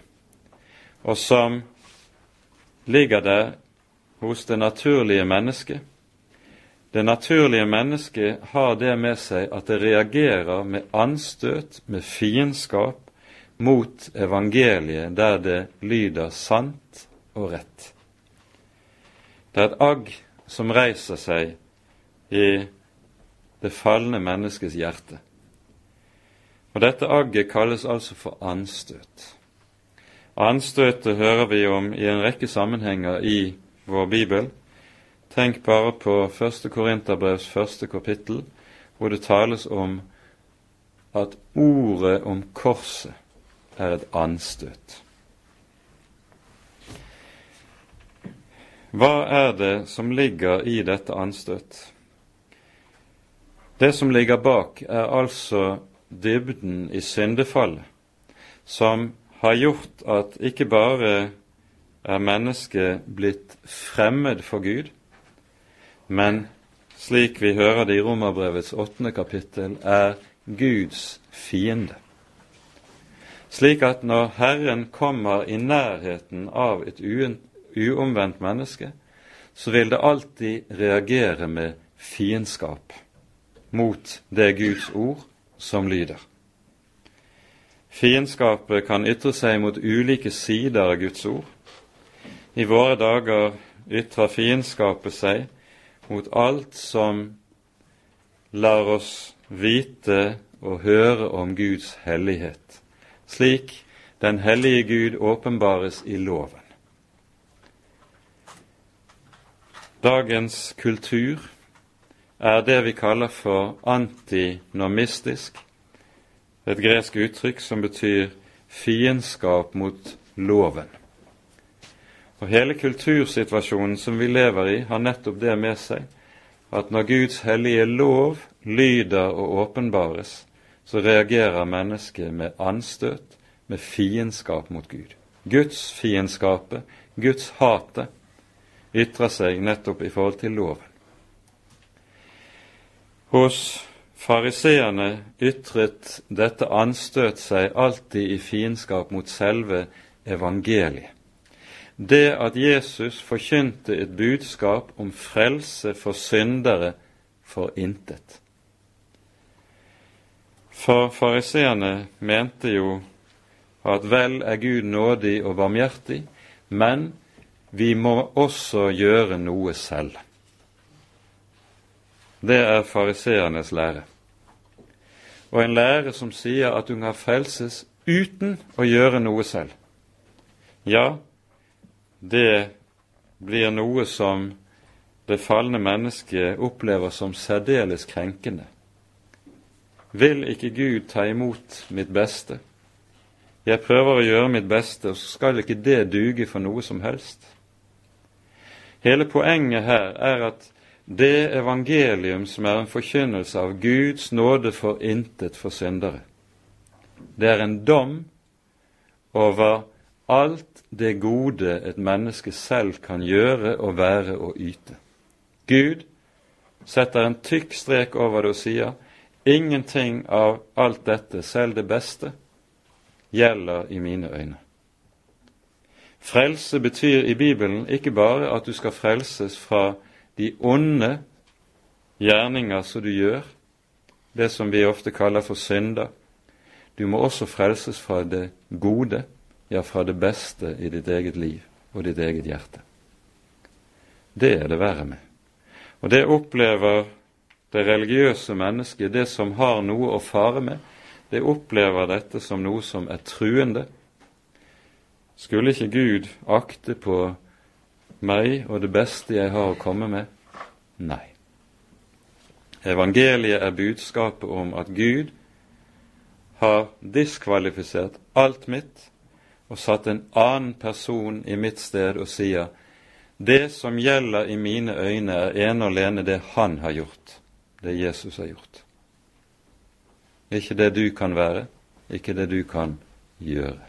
og som ligger der hos det naturlige mennesket. Det naturlige mennesket har det med seg at det reagerer med anstøt, med fiendskap, mot evangeliet der det lyder sant og rett. Det er et agg som reiser seg i det falne menneskets hjerte. Og Dette agget kalles altså for anstøt. Anstøtet hører vi om i en rekke sammenhenger i vår bibel. Tenk bare på 1. Korinterbrevs første kapittel, hvor det tales om at ordet om korset er et anstøt. Hva er det som ligger i dette anstøt? Det som ligger bak, er altså dybden i syndefallet, som har gjort at ikke bare er mennesket blitt fremmed for Gud, men slik vi hører det i Romerbrevets åttende kapittel, er Guds fiende. Slik at når Herren kommer i nærheten av et uomvendt menneske, så vil det alltid reagere med fiendskap mot det Guds ord som lyder. Fiendskapet kan ytre seg mot ulike sider av Guds ord. I våre dager ytrer fiendskapet seg mot alt som lar oss vite og høre om Guds hellighet, slik den hellige Gud åpenbares i loven. Dagens kultur er det vi kaller for antinormistisk, et gresk uttrykk som betyr fiendskap mot loven. Og Hele kultursituasjonen som vi lever i, har nettopp det med seg at når Guds hellige lov lyder og åpenbares, så reagerer mennesket med anstøt, med fiendskap mot Gud. Guds fiendskapet, Guds hate, ytrer seg nettopp i forhold til loven. Hos fariseerne ytret dette anstøt seg alltid i fiendskap mot selve evangeliet. Det at Jesus forkynte et budskap om frelse for syndere for intet. For fariseerne mente jo at vel er Gud nådig og barmhjertig, men vi må også gjøre noe selv. Det er fariseernes lære. Og en lære som sier at du kan frelses uten å gjøre noe selv. Ja, det blir noe som det falne mennesket opplever som særdeles krenkende. Vil ikke Gud ta imot mitt beste? Jeg prøver å gjøre mitt beste, og så skal ikke det duge for noe som helst. Hele poenget her er at det evangelium som er en forkynnelse av Guds nåde for intet for syndere, det er en dom over alt det gode et menneske selv kan gjøre og være og yte. Gud setter en tykk strek over det og sier ingenting av alt dette, selv det beste, gjelder i mine øyne. Frelse betyr i Bibelen ikke bare at du skal frelses fra de onde gjerninger som du gjør, det som vi ofte kaller for synder. Du må også frelses fra det gode, ja, fra det beste i ditt eget liv og ditt eget hjerte. Det er det verre med. Og det opplever det religiøse mennesket, det som har noe å fare med, det opplever dette som noe som er truende, skulle ikke Gud akte på meg og det beste jeg har å komme med? Nei. Evangeliet er budskapet om at Gud har diskvalifisert alt mitt og satt en annen person i mitt sted og sier det som gjelder i mine øyne, er ene og alene det Han har gjort, det Jesus har gjort. Ikke det du kan være, ikke det du kan gjøre.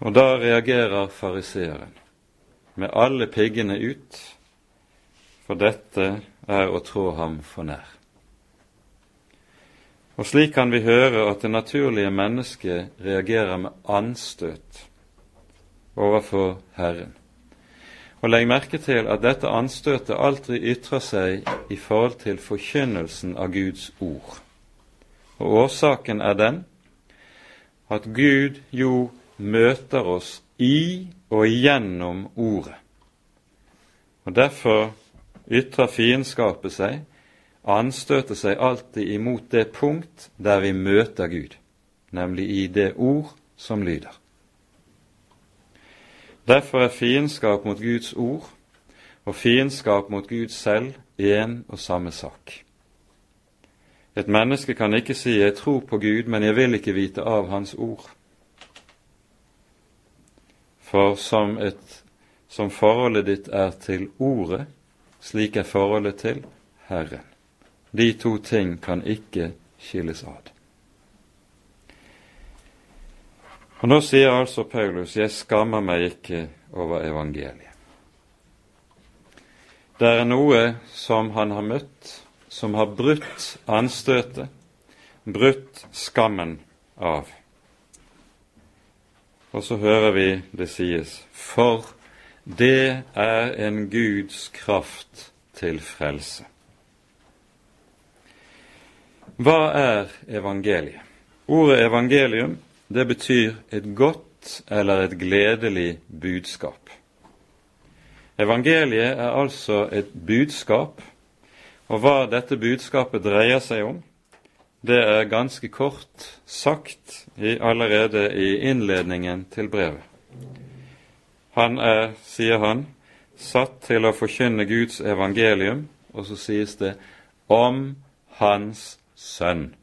Og da reagerer fariseeren med alle piggene ut, for dette er å trå ham for nær. Og slik kan vi høre at det naturlige mennesket reagerer med anstøt overfor Herren. Og legg merke til at dette anstøtet alltid ytrer seg i forhold til forkynnelsen av Guds ord. Og årsaken er den at Gud jo møter oss i og gjennom Ordet. Og Derfor ytrer fiendskapet seg, anstøter seg alltid imot det punkt der vi møter Gud, nemlig i det ord som lyder. Derfor er fiendskap mot Guds ord og fiendskap mot Gud selv én og samme sak. Et menneske kan ikke si 'jeg tror på Gud, men jeg vil ikke vite av Hans ord'. For som, et, som forholdet ditt er til Ordet, slik er forholdet til Herren. De to ting kan ikke skilles ad. Og Nå sier altså Paulus 'jeg skammer meg ikke over evangeliet'. Det er noe som han har møtt, som har brutt anstøtet, brutt skammen av. Og så hører vi det sies For det er en Guds kraft til frelse. Hva er evangeliet? Ordet evangelium det betyr et godt eller et gledelig budskap. Evangeliet er altså et budskap, og hva dette budskapet dreier seg om, det er ganske kort sagt i, allerede i innledningen til brevet. Han er, sier han, satt til å forkynne Guds evangelium, og så sies det om Hans Sønn.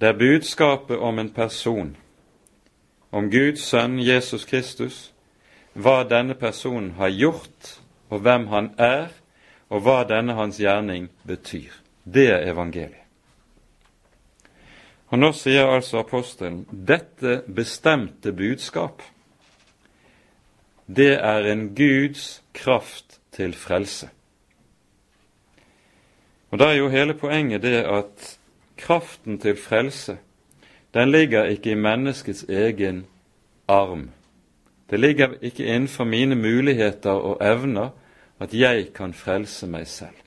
Det er budskapet om en person, om Guds sønn Jesus Kristus, hva denne personen har gjort, og hvem han er, og hva denne hans gjerning betyr. Det er evangeliet. Og nå sier altså apostelen dette bestemte budskap, det er en Guds kraft til frelse. Og Da er jo hele poenget det at kraften til frelse, den ligger ikke i menneskets egen arm. Det ligger ikke innenfor mine muligheter og evner at jeg kan frelse meg selv.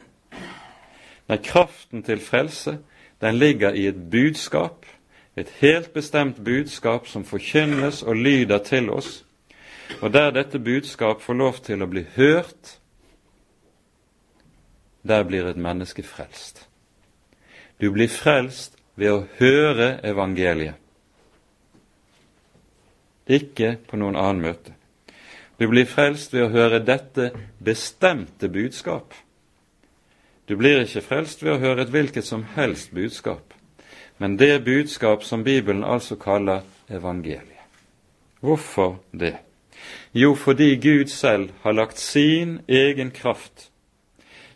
Nei, kraften til frelse, den ligger i et budskap, et helt bestemt budskap som forkynnes og lyder til oss, og der dette budskap får lov til å bli hørt, der blir et menneske frelst. Du blir frelst ved å høre evangeliet, ikke på noen annen møte. Du blir frelst ved å høre dette bestemte budskap. Du blir ikke frelst ved å høre et hvilket som helst budskap, men det budskap som Bibelen altså kaller evangeliet. Hvorfor det? Jo, fordi Gud selv har lagt sin egen kraft,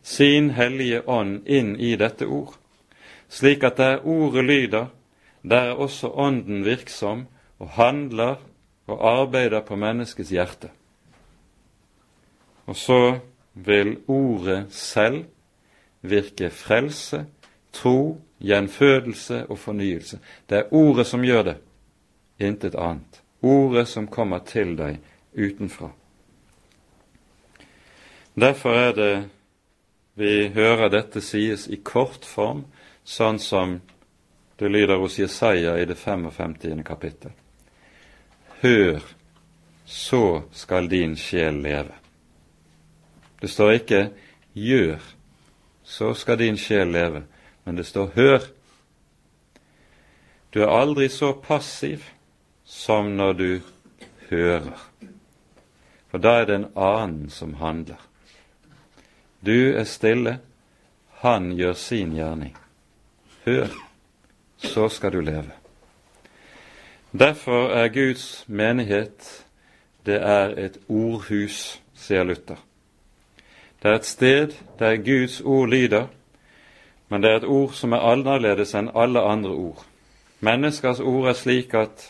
sin hellige ånd, inn i dette ord, slik at der ordet lyder, der er også Ånden virksom og handler og arbeider på menneskets hjerte. Og så vil ordet selv virke frelse, tro, gjenfødelse og fornyelse. Det er ordet som gjør det, intet annet. Ordet som kommer til deg utenfra. Derfor er det vi hører dette sies i kort form, sånn som det lyder hos Jesaja i det 55. kapittel. Hør, så skal din sjel leve. Det står ikke 'gjør, så skal din sjel leve', men det står 'hør'. Du er aldri så passiv som når du hører, for da er det en annen som handler. Du er stille, han gjør sin gjerning. Hør, så skal du leve. Derfor er Guds menighet det er et ordhus, sier Luther. Det er et sted der Guds ord lyder, men det er et ord som er annerledes enn alle andre ord. Menneskers ord er slik at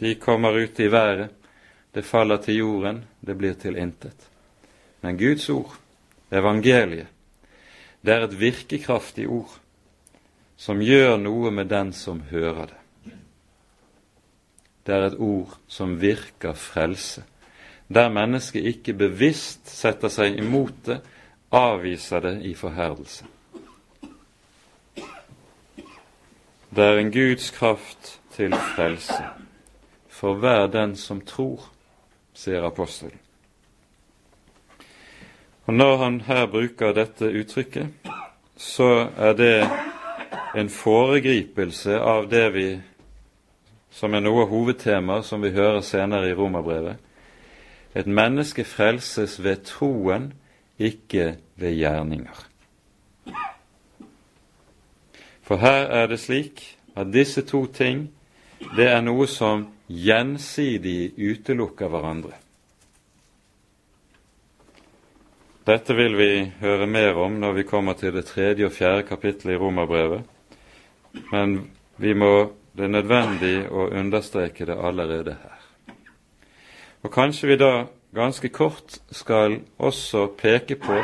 de kommer ut i været, det faller til jorden, det blir til intet. Men Guds ord, evangeliet, det er et virkekraftig ord som gjør noe med den som hører det. Det er et ord som virker frelse der mennesket ikke bevisst setter seg imot det, avviser det i forherdelse. Det er en Guds kraft til frelse for hver den som tror, sier apostelen. Og Når han her bruker dette uttrykket, så er det en foregripelse av det vi, som er noe av hovedtemaet som vi hører senere i Romerbrevet, et menneske frelses ved troen, ikke ved gjerninger. For her er det slik at disse to ting, det er noe som gjensidig utelukker hverandre. Dette vil vi høre mer om når vi kommer til det tredje og fjerde kapittelet i Romerbrevet, men vi må, det er nødvendig å understreke det allerede her. Og kanskje vi da ganske kort skal også peke på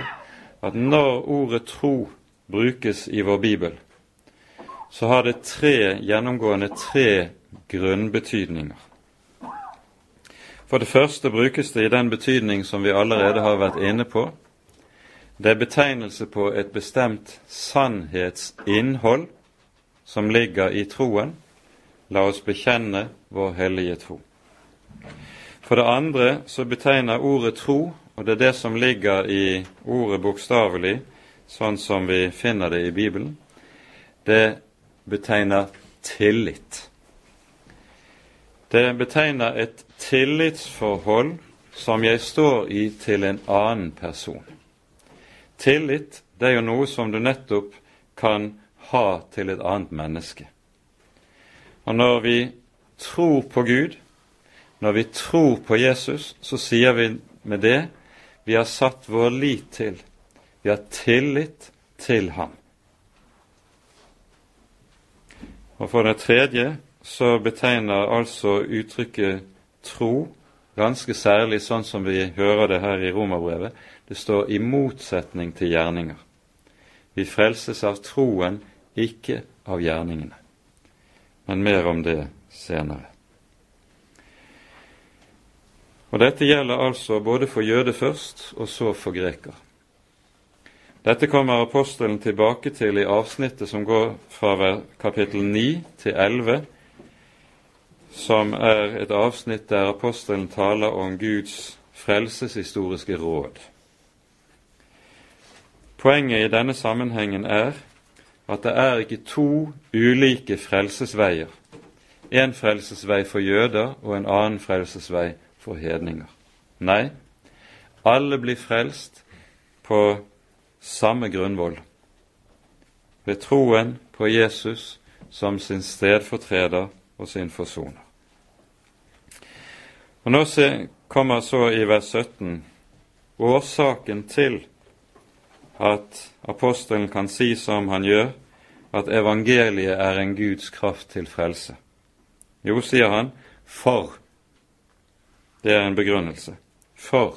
at når ordet tro brukes i vår bibel, så har det tre gjennomgående tre grunnbetydninger. For det første brukes det i den betydning som vi allerede har vært inne på. Det er betegnelse på et bestemt sannhetsinnhold som ligger i troen. La oss bekjenne vår hellige tro. For det andre så betegner ordet tro, og det er det som ligger i ordet bokstavelig, sånn som vi finner det i Bibelen, det betegner tillit. Det betegner et tillitsforhold som jeg står i til en annen person. Tillit det er jo noe som du nettopp kan ha til et annet menneske. Og når vi tror på Gud, når vi tror på Jesus, så sier vi med det vi har satt vår lit til. Vi har tillit til ham. Og for det tredje så betegner altså uttrykket tro ganske særlig sånn som vi hører det her i romerbrevet. Det står i motsetning til gjerninger. Vi frelses av troen, ikke av gjerningene. Men mer om det senere. Og Dette gjelder altså både for jøde først, og så for greker. Dette kommer apostelen tilbake til i avsnittet som går fra kapittel 9 til 11, som er et avsnitt der apostelen taler om Guds frelseshistoriske råd. Poenget i denne sammenhengen er at det er ikke to ulike frelsesveier. En frelsesvei for jøder og en annen frelsesvei for hedninger. Nei, alle blir frelst på samme grunnvoll, ved troen på Jesus som sin stedfortreder og sin forsoner. Og Nå kommer så i vers 17 årsaken til at apostelen kan si som han gjør, at evangeliet er en Guds kraft til frelse. Jo, sier han, for. Det er en begrunnelse. For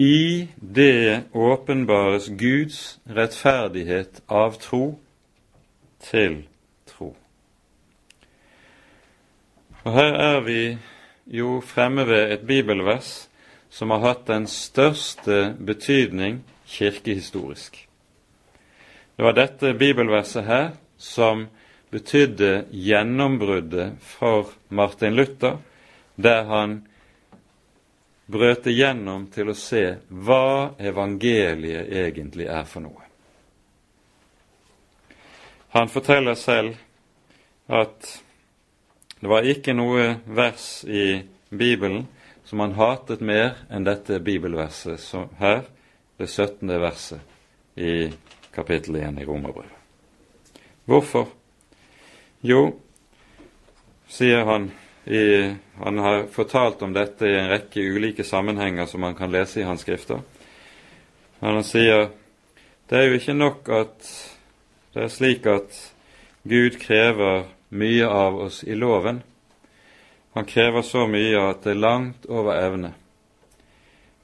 i det åpenbares Guds rettferdighet av tro til tro. Og Her er vi jo fremme ved et bibelvers som har hatt den største betydning kirkehistorisk. Det var dette bibelverset her som betydde gjennombruddet for Martin Luther, der han brøt igjennom til å se hva evangeliet egentlig er for noe. Han forteller selv at det var ikke noe vers i Bibelen som han hatet mer enn dette bibelverset her, det 17. verset i kapittel 1 i Romerbrevet. Hvorfor? Jo, sier han, i, han har fortalt om dette i en rekke ulike sammenhenger som man kan lese i hans skrifter. Men han sier det er jo ikke nok at det er slik at Gud krever mye av oss i loven. Han krever så mye at det er langt over evne.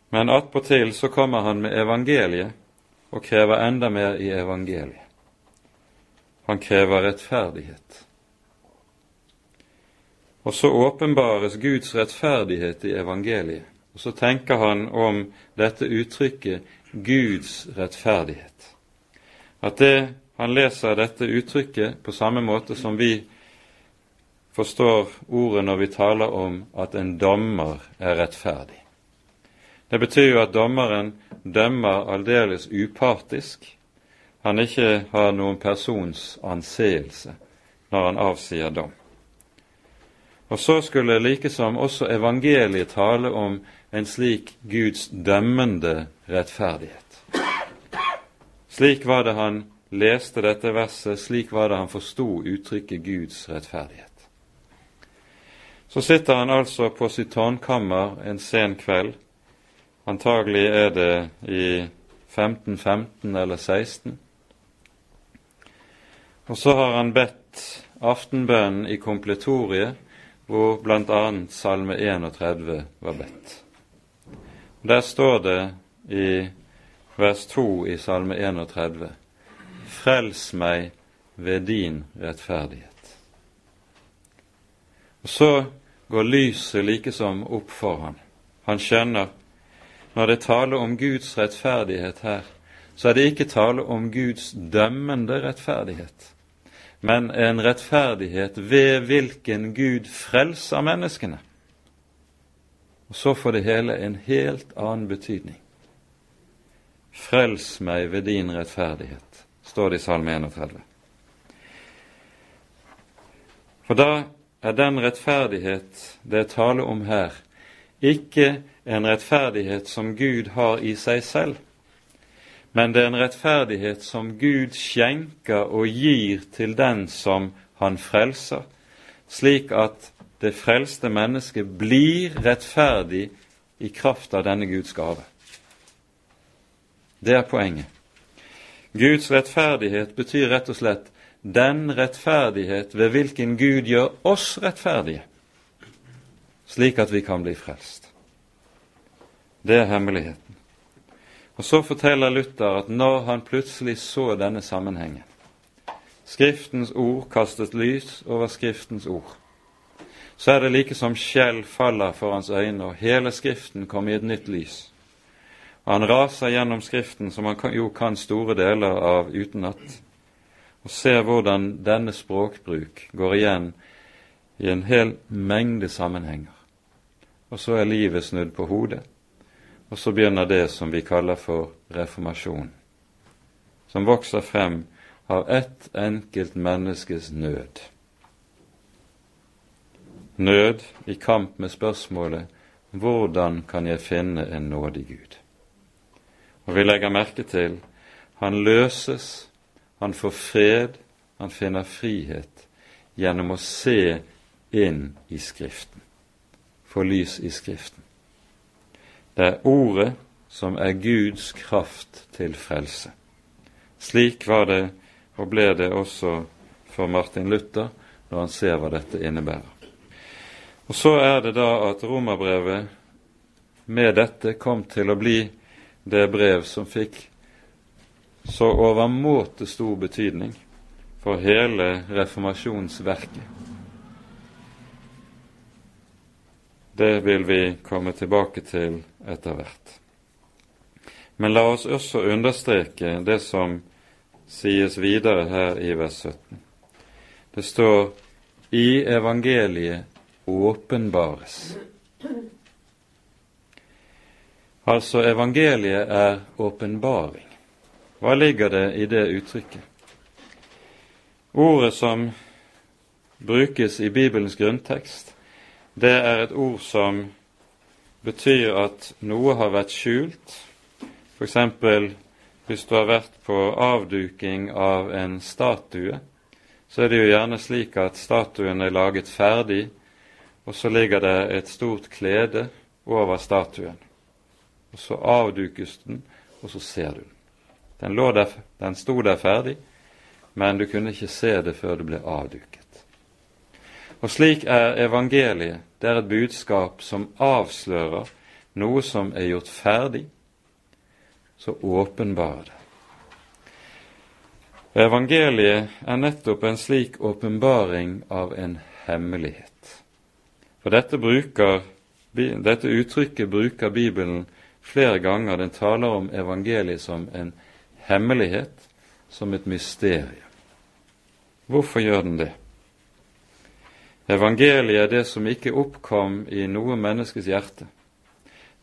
Men attpåtil så kommer han med evangeliet og krever enda mer i evangeliet. Han krever rettferdighet. Og så åpenbares Guds rettferdighet i evangeliet. Og så tenker han om dette uttrykket Guds rettferdighet. At det, han leser dette uttrykket på samme måte som vi forstår ordet når vi taler om at en dommer er rettferdig. Det betyr jo at dommeren dømmer aldeles upartisk. Han ikke har noen persons anseelse når han avsier dom. Og så skulle likesom også evangeliet tale om en slik Guds dømmende rettferdighet. Slik var det han leste dette verset, slik var det han forsto uttrykket Guds rettferdighet. Så sitter han altså på sitt tårnkammer en sen kveld Antagelig er det i 1515 eller 16. Og så har han bedt aftenbønnen i kompletoriet, hvor bl.a. Salme 31 var bedt. Der står det i vers 2 i Salme 31.: Frels meg ved din rettferdighet. Og så går lyset likesom opp for han. Han skjønner når det taler om Guds rettferdighet her, så er det ikke tale om Guds dømmende rettferdighet, men en rettferdighet ved hvilken Gud frelser menneskene. Og så får det hele en helt annen betydning. Frels meg ved din rettferdighet, står det i Salme 31. For da er den rettferdighet det er tale om her, ikke en rettferdighet som Gud har i seg selv, men det er en rettferdighet som Gud skjenker og gir til den som han frelser, slik at det frelste mennesket blir rettferdig i kraft av denne Guds gave. Det er poenget. Guds rettferdighet betyr rett og slett den rettferdighet ved hvilken Gud gjør oss rettferdige, slik at vi kan bli frelst. Det er hemmeligheten. Og Så forteller Luther at når han plutselig så denne sammenhengen Skriftens ord kastet lys over Skriftens ord. Så er det like som skjell faller for hans øyne, og hele Skriften kommer i et nytt lys. Og han raser gjennom Skriften, som han jo kan store deler av utenat, og ser hvordan denne språkbruk går igjen i en hel mengde sammenhenger. Og så er livet snudd på hodet, og så begynner det som vi kaller for reformasjon, som vokser frem av ett enkelt menneskes nød. Nød i kamp med spørsmålet hvordan kan jeg finne en nådig Gud? Og vi legger merke til han løses, han får fred, han finner frihet gjennom å se inn i Skriften, få lys i Skriften. Det er Ordet som er Guds kraft til frelse. Slik var det og ble det også for Martin Luther når han ser hva dette innebærer. Og Så er det da at romerbrevet med dette kom til å bli det brev som fikk så overmåte stor betydning for hele reformasjonsverket. Det vil vi komme tilbake til etter hvert. Men la oss også understreke det som sies videre her i vers 17. Det står i evangeliet åpenbares. Altså, evangeliet er åpenbaring. Hva ligger det i det uttrykket? Ordet som brukes i Bibelens grunntekst, det er et ord som betyr at noe har vært skjult. F.eks. hvis du har vært på avduking av en statue, så er det jo gjerne slik at statuen er laget ferdig, og så ligger det et stort klede over statuen og så avdukes den, og så ser du den. Den, der, den sto der ferdig, men du kunne ikke se det før det ble avduket. Og slik er evangeliet. Det er et budskap som avslører noe som er gjort ferdig, så åpenbarer det. Evangeliet er nettopp en slik åpenbaring av en hemmelighet. For dette, bruker, dette uttrykket bruker Bibelen flere ganger den taler om evangeliet som en hemmelighet, som et mysterium. Hvorfor gjør den det? Evangeliet er det som ikke oppkom i noe menneskes hjerte.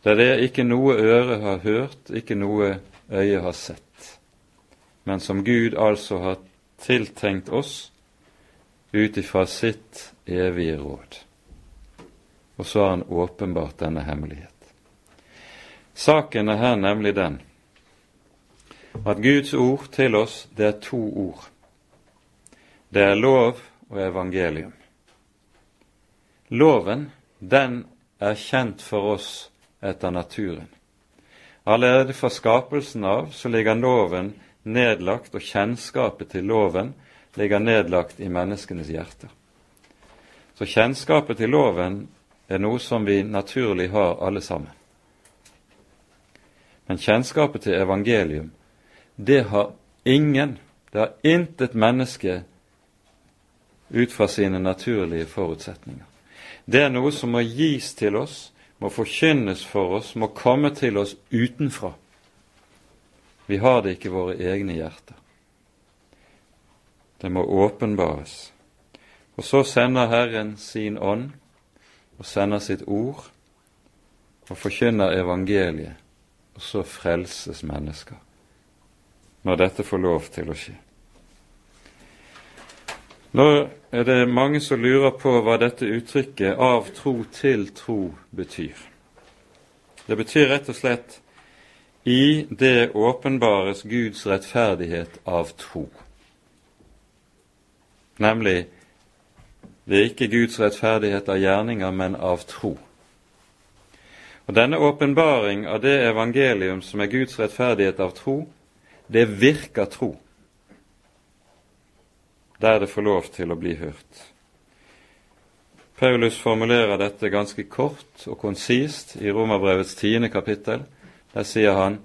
Det er det ikke noe øre har hørt, ikke noe øye har sett, men som Gud altså har tiltenkt oss ut ifra sitt evige råd. Og så har han åpenbart denne hemmelighet. Saken er her nemlig den at Guds ord til oss, det er to ord. Det er lov og evangelium. Loven, den er kjent for oss etter naturen. Allerede fra skapelsen av så ligger loven nedlagt, og kjennskapet til loven ligger nedlagt i menneskenes hjerter. Så kjennskapet til loven er noe som vi naturlig har alle sammen. Men kjennskapet til evangelium, det har ingen, det har intet menneske ut fra sine naturlige forutsetninger. Det er noe som må gis til oss, må forkynnes for oss, må komme til oss utenfra. Vi har det ikke i våre egne hjerter. Det må åpenbares. Og så sender Herren sin ånd og sender sitt ord og forkynner evangeliet og så frelses mennesker når dette får lov til å skje. Nå er det mange som lurer på hva dette uttrykket 'av tro til tro' betyr. Det betyr rett og slett i det åpenbares Guds rettferdighet av tro. Nemlig det er ikke Guds rettferdighet av gjerninger, men av tro. Og Denne åpenbaring av det evangelium som er Guds rettferdighet av tro, det virker tro. Der det får lov til å bli hørt. Paulus formulerer dette ganske kort og konsist i Romerbrevets tiende kapittel. Der sier han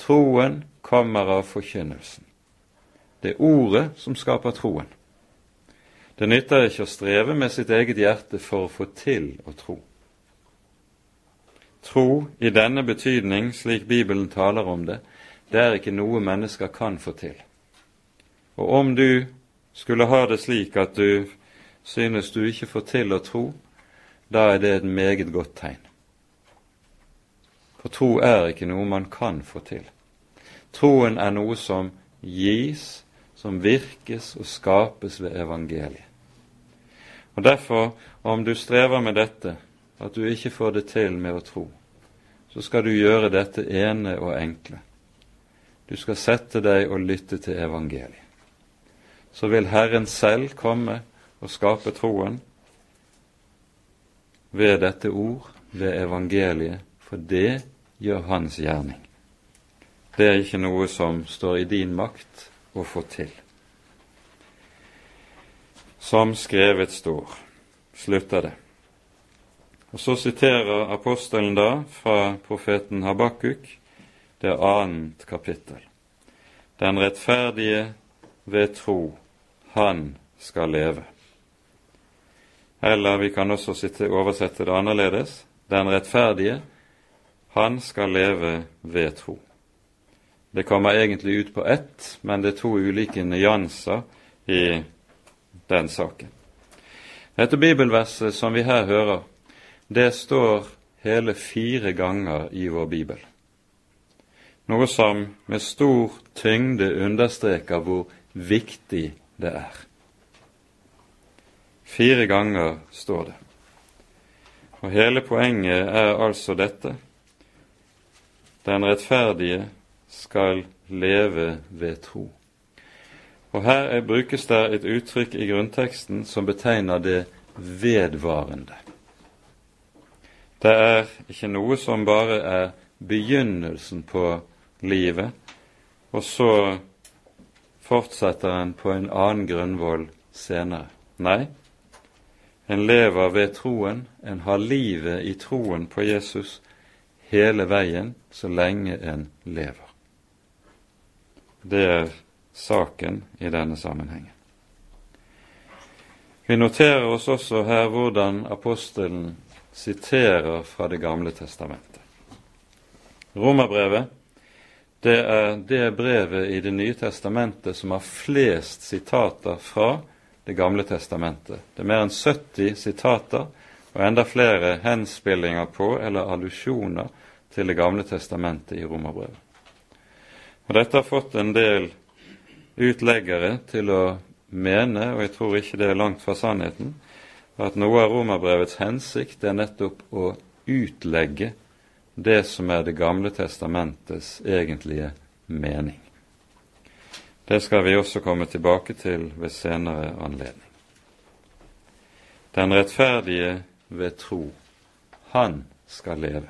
troen kommer av forkynnelsen. Det er ordet som skaper troen. Det nytter ikke å streve med sitt eget hjerte for å få til å tro. Tro i denne betydning, slik Bibelen taler om det, det er ikke noe mennesker kan få til. Og om du skulle ha det slik at du synes du ikke får til å tro, da er det et meget godt tegn. For tro er ikke noe man kan få til. Troen er noe som gis, som virkes og skapes ved evangeliet. Og Derfor, om du strever med dette, at du ikke får det til med å tro, så skal du gjøre dette ene og enkle. Du skal sette deg og lytte til evangeliet. Så vil Herren selv komme og skape troen ved dette ord, ved evangeliet, for det gjør hans gjerning. Det er ikke noe som står i din makt å få til. Som skrevet står, slutter det. Og Så siterer apostelen da fra profeten Habakuk, det annet kapittel. Den rettferdige ved tro, han skal leve. Eller vi kan også sitte, oversette det annerledes. Den rettferdige, han skal leve ved tro. Det kommer egentlig ut på ett, men det er to ulike nyanser i den saken. Dette bibelverset som vi her hører, det står hele fire ganger i vår bibel. Noe som med stor tyngde understreker hvor viktig det er. Fire ganger står det. Og hele poenget er altså dette. Den rettferdige skal leve ved tro. Og Her brukes det et uttrykk i grunnteksten som betegner det vedvarende. Det er ikke noe som bare er begynnelsen på livet, og så fortsetter en på en annen grunnvoll senere. Nei, en lever ved troen, en har livet i troen på Jesus hele veien så lenge en lever. Det er saken i denne sammenhengen. Vi noterer oss også her hvordan apostelen siterer fra Det gamle testamentet. Romerbrevet det er det brevet i Det nye testamentet som har flest sitater fra Det gamle testamentet. Det er mer enn 70 sitater og enda flere henspillinger på eller allusjoner til Det gamle testamentet i Romerbrevet. Og Dette har fått en del utleggere til å mene, og jeg tror ikke det er langt fra sannheten, at noe av romerbrevets hensikt er nettopp å utlegge det som er Det gamle testamentets egentlige mening. Det skal vi også komme tilbake til ved senere anledning. Den rettferdige ved tro, han skal leve.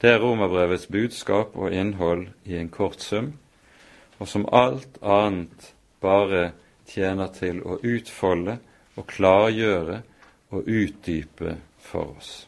Det er romerbrevets budskap og innhold i en kort sum, og som alt annet bare tjener til å utfolde og klargjøre og utdype for oss.